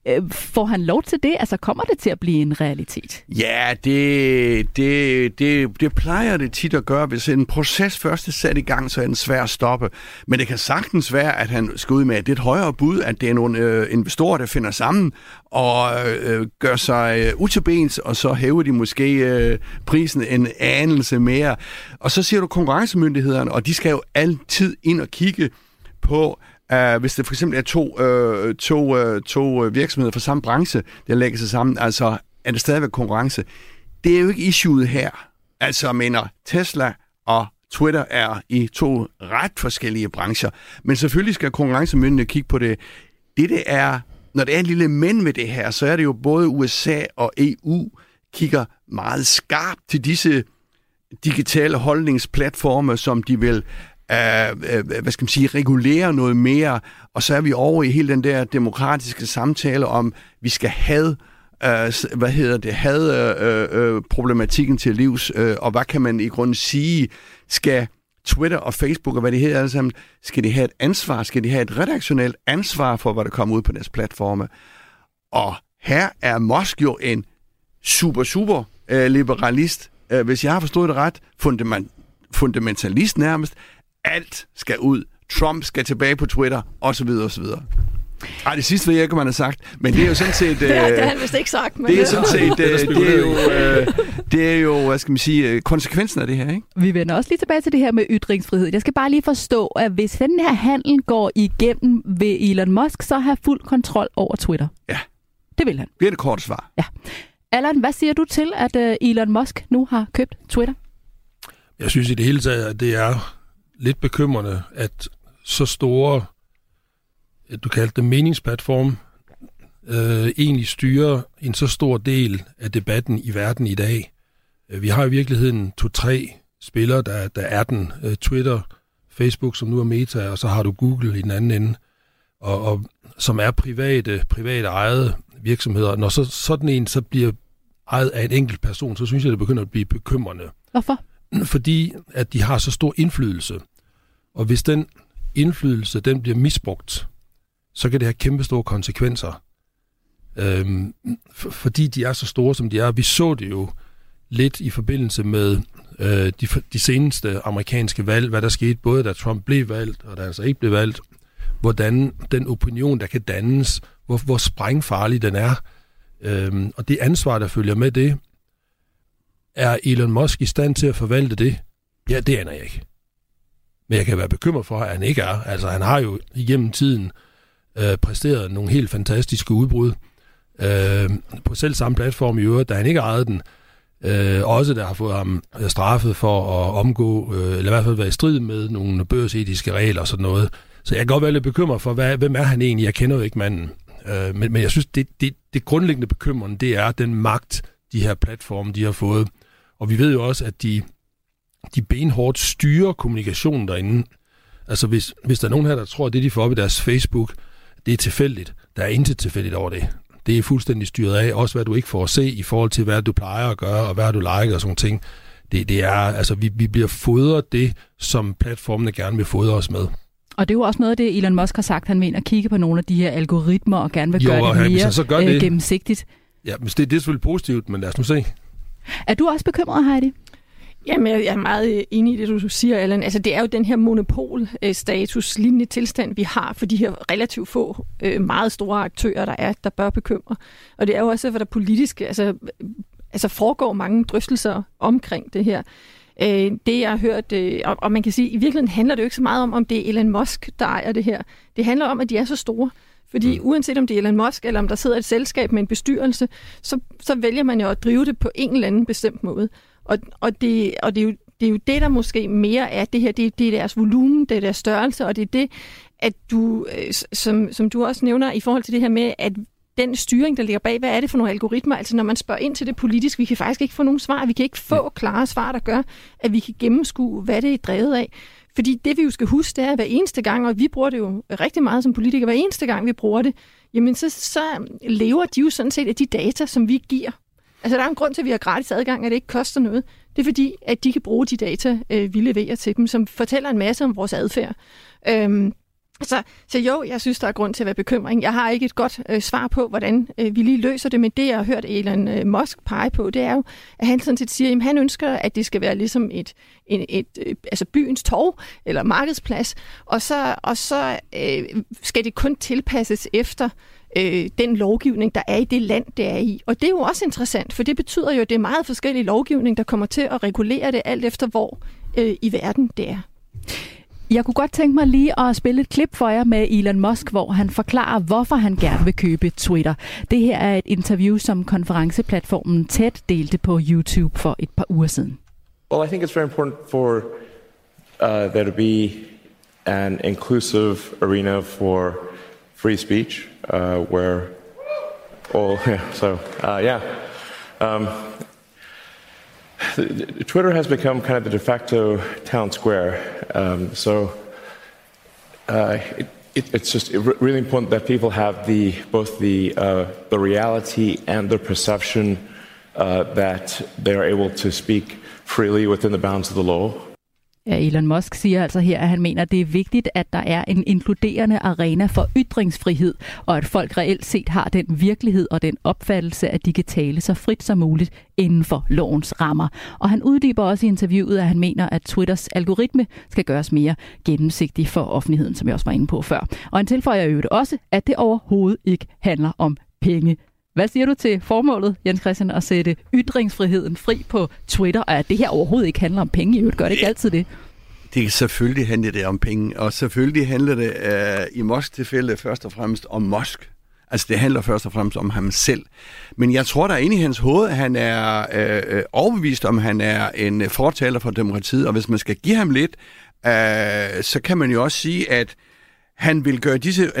Øh, får han lov til det? Altså kommer det til at blive en realitet? Ja, det, det, det, det plejer det tit at gøre. Hvis en proces først er sat i gang, så er den svær at stoppe. Men det kan sagtens være, at han skal ud med et lidt højere bud, at det er nogle øh, investorer, der finder sammen og øh, gør sig øh, utilbens, og så hæver de måske øh, prisen en anelse mere. Og så siger du konkurrencemyndighederne, og de skal jo altid ind og kigge på, Uh, hvis det for eksempel er to, uh, to, uh, to virksomheder fra samme branche, der lægger sig sammen, altså er det stadigvæk konkurrence. Det er jo ikke issueet her. Altså, mener, Tesla og Twitter er i to ret forskellige brancher. Men selvfølgelig skal konkurrencemyndigheden kigge på det. Det, det er, når det er en lille mænd med det her, så er det jo både USA og EU kigger meget skarpt til disse digitale holdningsplatforme, som de vil Øh, øh, hvad skal man sige, regulere noget mere, og så er vi over i hele den der demokratiske samtale om, vi skal have øh, hvad hedder det, have øh, øh, problematikken til livs, øh, og hvad kan man i grunden sige, skal Twitter og Facebook og hvad det hedder alle sammen, skal de have et ansvar, skal de have et redaktionelt ansvar for, hvad der kommer ud på deres platforme. Og her er Musk jo en super, super øh, liberalist, øh, hvis jeg har forstået det ret, fundament, fundamentalist nærmest, alt skal ud. Trump skal tilbage på Twitter, osv. osv. Ej, det sidste ved jeg ikke, man har sagt, men det er jo sådan set... det, har, det har han vist ikke sagt. Men det er sådan set... det, det, er jo, øh, det er jo, hvad skal man sige, øh, konsekvensen af det her, ikke? Vi vender også lige tilbage til det her med ytringsfrihed. Jeg skal bare lige forstå, at hvis den her handel går igennem ved Elon Musk, så har fuld kontrol over Twitter. Ja. Det vil han. Det er det korte svar. Ja. Allan, hvad siger du til, at Elon Musk nu har købt Twitter? Jeg synes i det hele taget, at det er lidt bekymrende, at så store, du kaldte det meningsplatform, øh, egentlig styrer en så stor del af debatten i verden i dag. Øh, vi har i virkeligheden to-tre spillere, der, der er den. Øh, Twitter, Facebook, som nu er Meta, og så har du Google i den anden ende, og, og som er private, private ejede virksomheder. Når så sådan en så bliver ejet af en enkelt person, så synes jeg, det begynder at blive bekymrende. Hvorfor? Fordi at de har så stor indflydelse. Og hvis den indflydelse den bliver misbrugt, så kan det have kæmpe store konsekvenser. Øhm, for, fordi de er så store, som de er. Vi så det jo lidt i forbindelse med øh, de, de seneste amerikanske valg, hvad der skete, både da Trump blev valgt, og da han så ikke blev valgt, hvordan den opinion, der kan dannes, hvor, hvor sprængfarlig den er, øhm, og det ansvar, der følger med det, er Elon Musk i stand til at forvalte det? Ja, det aner jeg ikke. Men jeg kan være bekymret for, at han ikke er. Altså, han har jo igennem tiden øh, præsteret nogle helt fantastiske udbrud øh, på selv samme platform i øvrigt, da han ikke ejede den. Øh, også der har fået ham øh, straffet for at omgå, øh, eller i hvert fald være i strid med nogle børsetiske regler og sådan noget. Så jeg kan godt være lidt bekymret for, hvad, hvem er han egentlig? Jeg kender jo ikke manden. Øh, men, men jeg synes, det, det, det grundlæggende bekymrende, det er den magt, de her platforme, de har fået. Og vi ved jo også, at de, de benhårdt styrer kommunikationen derinde. Altså hvis, hvis der er nogen her, der tror, at det, de får op i deres Facebook, det er tilfældigt. Der er intet tilfældigt over det. Det er fuldstændig styret af. Også hvad du ikke får at se i forhold til, hvad du plejer at gøre, og hvad du liker og sådan ting. Det, det er, altså, vi, vi bliver fodret det, som platformene gerne vil fodre os med. Og det er jo også noget af det, Elon Musk har sagt. Han mener at kigge på nogle af de her algoritmer og gerne vil jo, gøre det mere så gør det, øh, gennemsigtigt. Ja, men det, det er selvfølgelig positivt, men lad os nu se. Er du også bekymret, Heidi? Jamen, jeg er meget øh, enig i det, du siger, Allan. Altså, det er jo den her monopolstatus, øh, lignende tilstand, vi har for de her relativt få, øh, meget store aktører, der er, der bør bekymre. Og det er jo også, hvad der politisk altså, altså foregår mange drøftelser omkring det her. Øh, det jeg har hørt, øh, og, og man kan sige, i virkeligheden handler det jo ikke så meget om, om det er Elon Musk, der ejer det her. Det handler om, at de er så store. Fordi mm. uanset om det er Elon Musk, eller om der sidder et selskab med en bestyrelse, så, så vælger man jo at drive det på en eller anden bestemt måde. Og, og, det, og det, er jo, det er jo det, der måske mere er det her, det, det er deres volumen, det er deres størrelse, og det er det, at du, øh, som, som du også nævner, i forhold til det her med, at den styring, der ligger bag, hvad er det for nogle algoritmer? Altså når man spørger ind til det politisk, vi kan faktisk ikke få nogen svar. Vi kan ikke få klare svar, der gør, at vi kan gennemskue, hvad det er drevet af. Fordi det vi jo skal huske, det er, at hver eneste gang, og vi bruger det jo rigtig meget som politikere, hver eneste gang vi bruger det, jamen så, så lever de jo sådan set af de data, som vi giver. Altså der er en grund til, at vi har gratis adgang, at det ikke koster noget. Det er fordi, at de kan bruge de data, øh, vi leverer til dem, som fortæller en masse om vores adfærd. Øhm, så, så jo, jeg synes, der er grund til at være bekymring. Jeg har ikke et godt øh, svar på, hvordan øh, vi lige løser det, men det, jeg har hørt Elon øh, Musk pege på, det er jo, at han sådan set siger, at han ønsker, at det skal være ligesom et, et, et, øh, altså byens torv eller markedsplads, og så, og så øh, skal det kun tilpasses efter øh, den lovgivning, der er i det land, det er i. Og det er jo også interessant, for det betyder jo, at det er meget forskellig lovgivning, der kommer til at regulere det alt efter, hvor øh, i verden det er. Jeg kunne godt tænke mig lige at spille et klip for jer med Elon Musk, hvor han forklarer, hvorfor han gerne vil købe Twitter. Det her er et interview, som konferenceplatformen TED delte på YouTube for et par uger siden. Well, I think it's very important for uh, there to be an inclusive arena for free speech, uh, where all, yeah, so, uh, yeah. Um, Twitter has become kind of the de facto town square. Um, so uh, it, it, it's just really important that people have the both the uh, the reality and the perception uh, that they are able to speak freely within the bounds of the law. Ja, Elon Musk siger altså her, at han mener, at det er vigtigt, at der er en inkluderende arena for ytringsfrihed, og at folk reelt set har den virkelighed og den opfattelse, at de kan tale så frit som muligt inden for lovens rammer. Og han uddyber også i interviewet, at han mener, at Twitters algoritme skal gøres mere gennemsigtig for offentligheden, som jeg også var inde på før. Og han tilføjer jo også, at det overhovedet ikke handler om penge. Hvad siger du til formålet, Jens Christian, at sætte ytringsfriheden fri på Twitter, og at det her overhovedet ikke handler om penge? I øvrigt gør det ikke altid det. Det selvfølgelig handler det om penge, og selvfølgelig handler det uh, i Mosk tilfælde først og fremmest om Mosk. Altså det handler først og fremmest om ham selv. Men jeg tror, der er inde i hans hoved, at han er øh, overbevist om, han er en fortaler for demokratiet, og hvis man skal give ham lidt, øh, så kan man jo også sige, at han vil gøre disse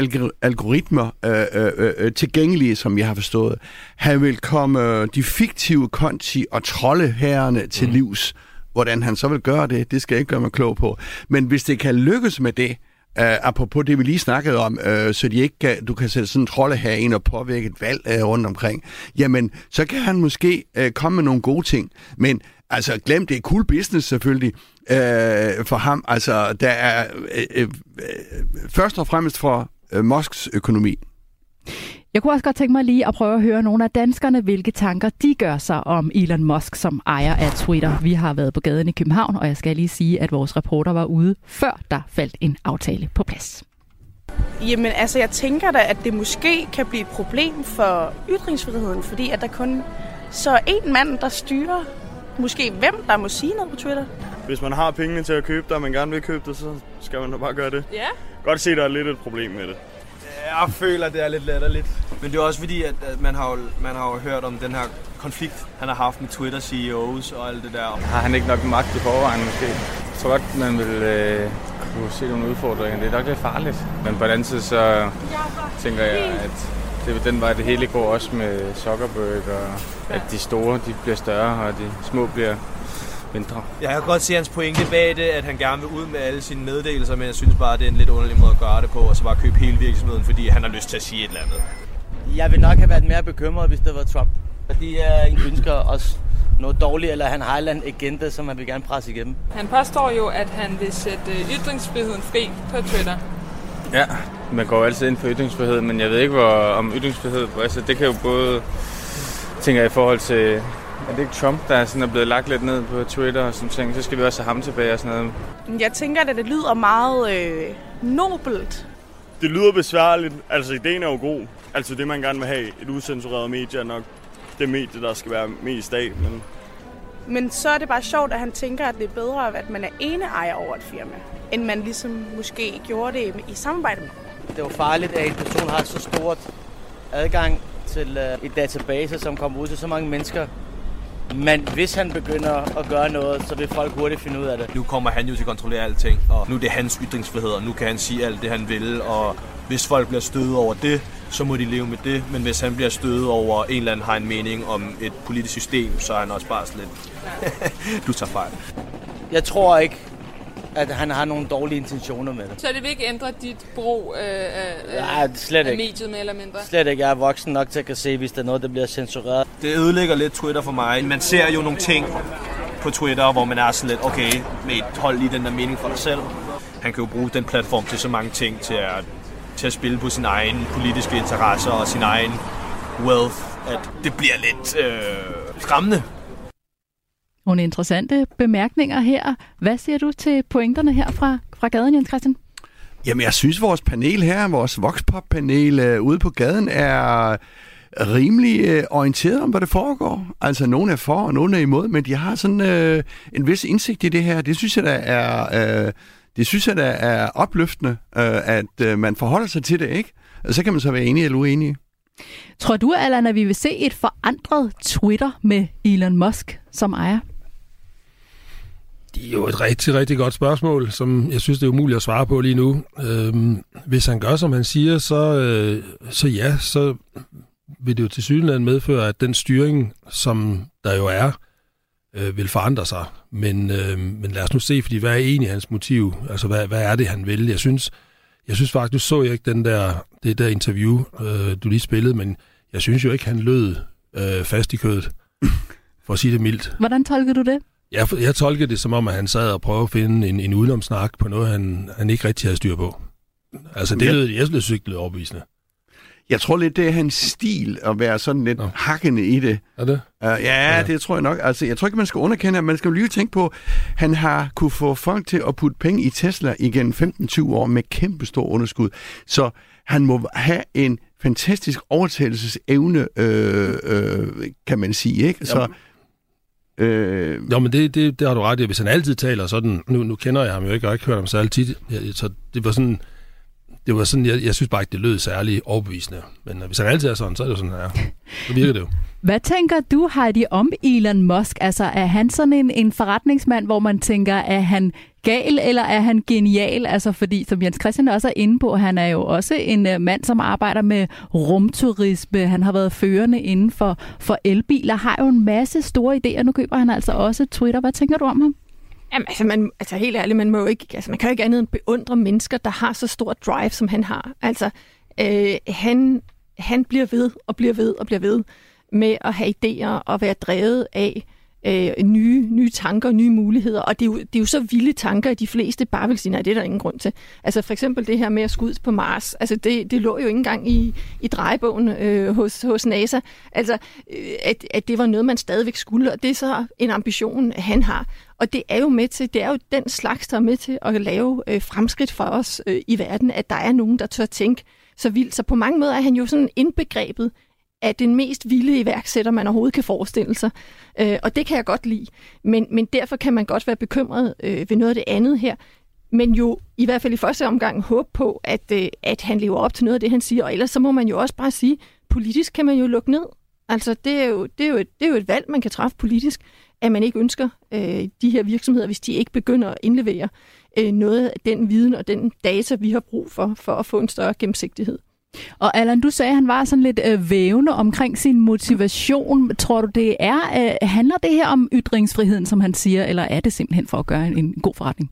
algoritmer øh, øh, øh, tilgængelige, som jeg har forstået. Han vil komme de fiktive konti og troldeherrene til mm. livs. Hvordan han så vil gøre det, det skal jeg ikke gøre mig klog på. Men hvis det kan lykkes med det, Uh, apropos det, vi lige snakkede om, uh, så de ikke kan, du kan sætte sådan en trolde her ind og påvirke et valg uh, rundt omkring, jamen, så kan han måske uh, komme med nogle gode ting. Men altså, glem det er cool business selvfølgelig uh, for ham. Altså, der er uh, uh, først og fremmest for øh, Musks økonomi. Jeg kunne også godt tænke mig lige at prøve at høre nogle af danskerne, hvilke tanker de gør sig om Elon Musk som ejer af Twitter. Vi har været på gaden i København, og jeg skal lige sige, at vores reporter var ude, før der faldt en aftale på plads. Jamen, altså, jeg tænker da, at det måske kan blive et problem for ytringsfriheden, fordi at der kun så er en mand, der styrer måske hvem, der må sige noget på Twitter. Hvis man har pengene til at købe det, og man gerne vil købe det, så skal man da bare gøre det. Ja. Godt se, at der er lidt et problem med det. Jeg føler, det er lidt latterligt. Men det er også fordi, at, at man, har jo, man har jo hørt om den her konflikt, han har haft med Twitter CEOs og alt det der. Har han ikke nok magt i forvejen måske? Jeg tror godt, man vil øh, kunne se nogle udfordringer. Det er nok lidt farligt. Men på den anden side, så tænker jeg, at det er den vej, det hele går også med Zuckerberg, og at de store de bliver større, og de små bliver mindre. Jeg kan godt se hans pointe bag det, at han gerne vil ud med alle sine meddelelser, men jeg synes bare, det er en lidt underlig måde at gøre det på, og så bare købe hele virksomheden, fordi han har lyst til at sige et eller andet. Jeg vil nok have været mere bekymret, hvis det var Trump. Fordi jeg ønsker os noget dårligt, eller han har en agenda, som han vil gerne presse igennem. Han påstår jo, at han vil sætte ytringsfriheden fri på Twitter. Ja, man går altid ind for ytringsfrihed, men jeg ved ikke, hvor, om ytringsfrihed... Altså, det kan jo både, tænker jeg, i forhold til... Er det ikke Trump, der sådan er blevet lagt lidt ned på Twitter og sådan ting? Så skal vi også have ham tilbage og sådan noget. Jeg tænker, at det lyder meget øh, nobelt. Det lyder besværligt. Altså, ideen er jo god. Altså, det man gerne vil have, et usensureret medie er nok det medie, der skal være mest af, men... Men så er det bare sjovt, at han tænker, at det er bedre, at man er ene ejer over et firma, end man ligesom måske gjorde det i samarbejde med. Det er jo farligt, at en person har så stort adgang til uh, et database, som kommer ud til så mange mennesker. Men hvis han begynder at gøre noget, så vil folk hurtigt finde ud af det. Nu kommer han jo til at kontrollere alting, og nu er det hans ytringsfrihed, og nu kan han sige alt det, han vil, og hvis folk bliver stødet over det, så må de leve med det. Men hvis han bliver stødet over, en eller anden har en mening om et politisk system, så er han også bare sådan lidt, du tager fejl. Jeg tror ikke, at han har nogle dårlige intentioner med det. Så det vil ikke ændre dit brug øh, øh, Nej, slet af ikke. mediet mere eller mindre? Slet ikke. Jeg er voksen nok til at kan se, hvis der er noget, der bliver censureret. Det ødelægger lidt Twitter for mig. Man ser jo nogle ting på Twitter, hvor man er sådan lidt, okay, med et hold lige den der mening for dig selv. Han kan jo bruge den platform til så mange ting, til at, til at spille på sin egen politiske interesser og sin egen wealth, at det bliver lidt øh, skræmmende. Nogle interessante bemærkninger her. Hvad siger du til pointerne her fra, fra gaden, Jens Christian? Jamen, jeg synes, vores panel her, vores Voxpop-panel øh, ude på gaden, er rimelig øh, orienteret om, hvad det foregår. Altså, nogen er for, og nogen er imod, men de har sådan øh, en vis indsigt i det her. Det synes jeg, der er, øh, det synes jeg, der er opløftende, øh, at øh, man forholder sig til det, ikke? Og så kan man så være enig eller uenig. Tror du, Allan, at vi vil se et forandret Twitter med Elon Musk som ejer? Det er jo et rigtig, rigtig godt spørgsmål, som jeg synes, det er umuligt at svare på lige nu. Øhm, hvis han gør, som han siger, så, øh, så ja, så vil det jo til synligheden medføre, at den styring, som der jo er, øh, vil forandre sig. Men, øh, men lad os nu se, fordi hvad er egentlig hans motiv? Altså, hvad, hvad er det, han vil? Jeg synes, jeg synes faktisk, så jeg ikke den der, det der interview, øh, du lige spillede, men jeg synes jo ikke, han lød øh, fast i kødet, for at sige det mildt. Hvordan tolker du det? Jeg, jeg tolker det som om, at han sad og prøvede at finde en, en udenomsnak på noget, han, han ikke rigtig havde styr på. Altså, det lød, jeg synes, det lød overbevisende. Jeg tror lidt, det er hans stil at være sådan lidt Nå. hakkende i det. Er det? Uh, ja, ja, det tror jeg nok. Altså, jeg tror ikke, man skal underkende, at man skal lige tænke på, han har kunne få folk til at putte penge i Tesla igen 15-20 år med kæmpe stor underskud. Så han må have en fantastisk overtagelsesevne, øh, øh, kan man sige, ikke? Så, Øh... Jo, men det, det, det har du ret i. Hvis han altid taler sådan, nu, nu kender jeg ham jo ikke, og har ikke hørt ham så altid, så det var sådan, det var sådan, jeg, jeg synes bare ikke, det lød særlig overbevisende. Men hvis han altid er sådan, så er det jo sådan, ja. Så virker det jo. Hvad tænker du, Heidi, om Elon Musk? Altså, er han sådan en, en forretningsmand, hvor man tænker, er han gal, eller er han genial? Altså, fordi, som Jens Christian også er inde på, han er jo også en uh, mand, som arbejder med rumturisme. Han har været førende inden for, for elbiler, har jo en masse store idéer. Nu køber han altså også Twitter. Hvad tænker du om ham? Jamen, altså, man, altså helt ærligt, man, må jo ikke, altså, man kan jo ikke andet end beundre mennesker, der har så stor drive, som han har. Altså, øh, han, han bliver ved og bliver ved og bliver ved med at have idéer og være drevet af øh, nye, nye tanker, nye muligheder, og det er, jo, det er jo så vilde tanker, at de fleste bare vil sige, nej, det er der ingen grund til. Altså for eksempel det her med at skyde på Mars, altså det, det lå jo ikke engang i, i drejebogen øh, hos, hos NASA, altså øh, at, at det var noget, man stadigvæk skulle, og det er så en ambition, han har. Og det er jo med til, det er jo den slags, der er med til at lave øh, fremskridt for os øh, i verden, at der er nogen, der tør tænke så vildt. Så på mange måder er han jo sådan indbegrebet af den mest vilde iværksætter, man overhovedet kan forestille sig. Øh, og det kan jeg godt lide. Men, men derfor kan man godt være bekymret øh, ved noget af det andet her. Men jo i hvert fald i første omgang håbe på, at, øh, at han lever op til noget af det, han siger. Og ellers så må man jo også bare sige, politisk kan man jo lukke ned. Altså det er jo, det er jo, et, det er jo et valg, man kan træffe politisk, at man ikke ønsker øh, de her virksomheder, hvis de ikke begynder at indlevere øh, noget af den viden og den data, vi har brug for, for at få en større gennemsigtighed. Og Allan, du sagde, at han var sådan lidt øh, vævende omkring sin motivation. Tror du, det er, øh, handler det her om ytringsfriheden, som han siger, eller er det simpelthen for at gøre en, en god forretning?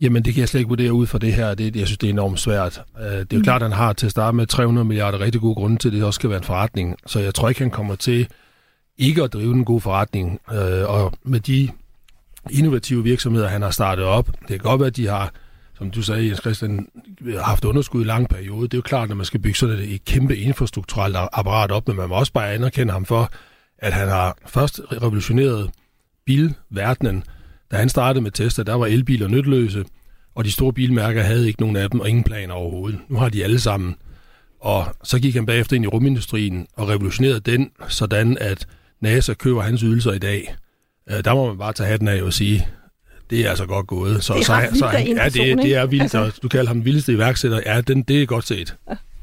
Jamen, det kan jeg slet ikke vurdere ud fra det her. Det, jeg synes, det er enormt svært. Uh, det er jo mm. klart, at han har til at starte med 300 milliarder rigtig gode grunde til, at det også skal være en forretning. Så jeg tror ikke, han kommer til ikke at drive en god forretning. Uh, og med de innovative virksomheder, han har startet op, det kan godt være, at de har som du sagde, Jens Christian, har haft underskud i lang periode. Det er jo klart, at man skal bygge sådan et kæmpe infrastrukturelt apparat op, men man må også bare anerkende ham for, at han har først revolutioneret bilverdenen. Da han startede med Tesla, der var elbiler nytteløse, og de store bilmærker havde ikke nogen af dem, og ingen planer overhovedet. Nu har de alle sammen. Og så gik han bagefter ind i rumindustrien og revolutionerede den, sådan at NASA køber hans ydelser i dag. Øh, der må man bare tage hatten af og sige, det er altså godt gået. Så, det er så, så, så, ja, det, det er vildt, altså. du kalder ham vildeste iværksætter. Ja, den, det er godt set.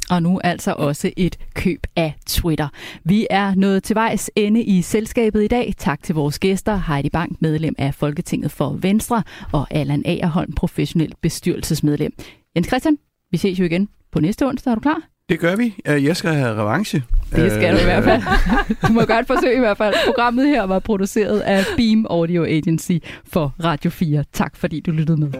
Og nu altså også et køb af Twitter. Vi er nået til vejs ende i selskabet i dag. Tak til vores gæster, Heidi Bank, medlem af Folketinget for Venstre, og Allan Agerholm, professionel bestyrelsesmedlem. Jens Christian, vi ses jo igen på næste onsdag. Er du klar? Det gør vi. Jeg skal have revanche. Det skal du i hvert fald. Du må godt forsøge i hvert fald. Programmet her var produceret af Beam Audio Agency for Radio 4. Tak fordi du lyttede med.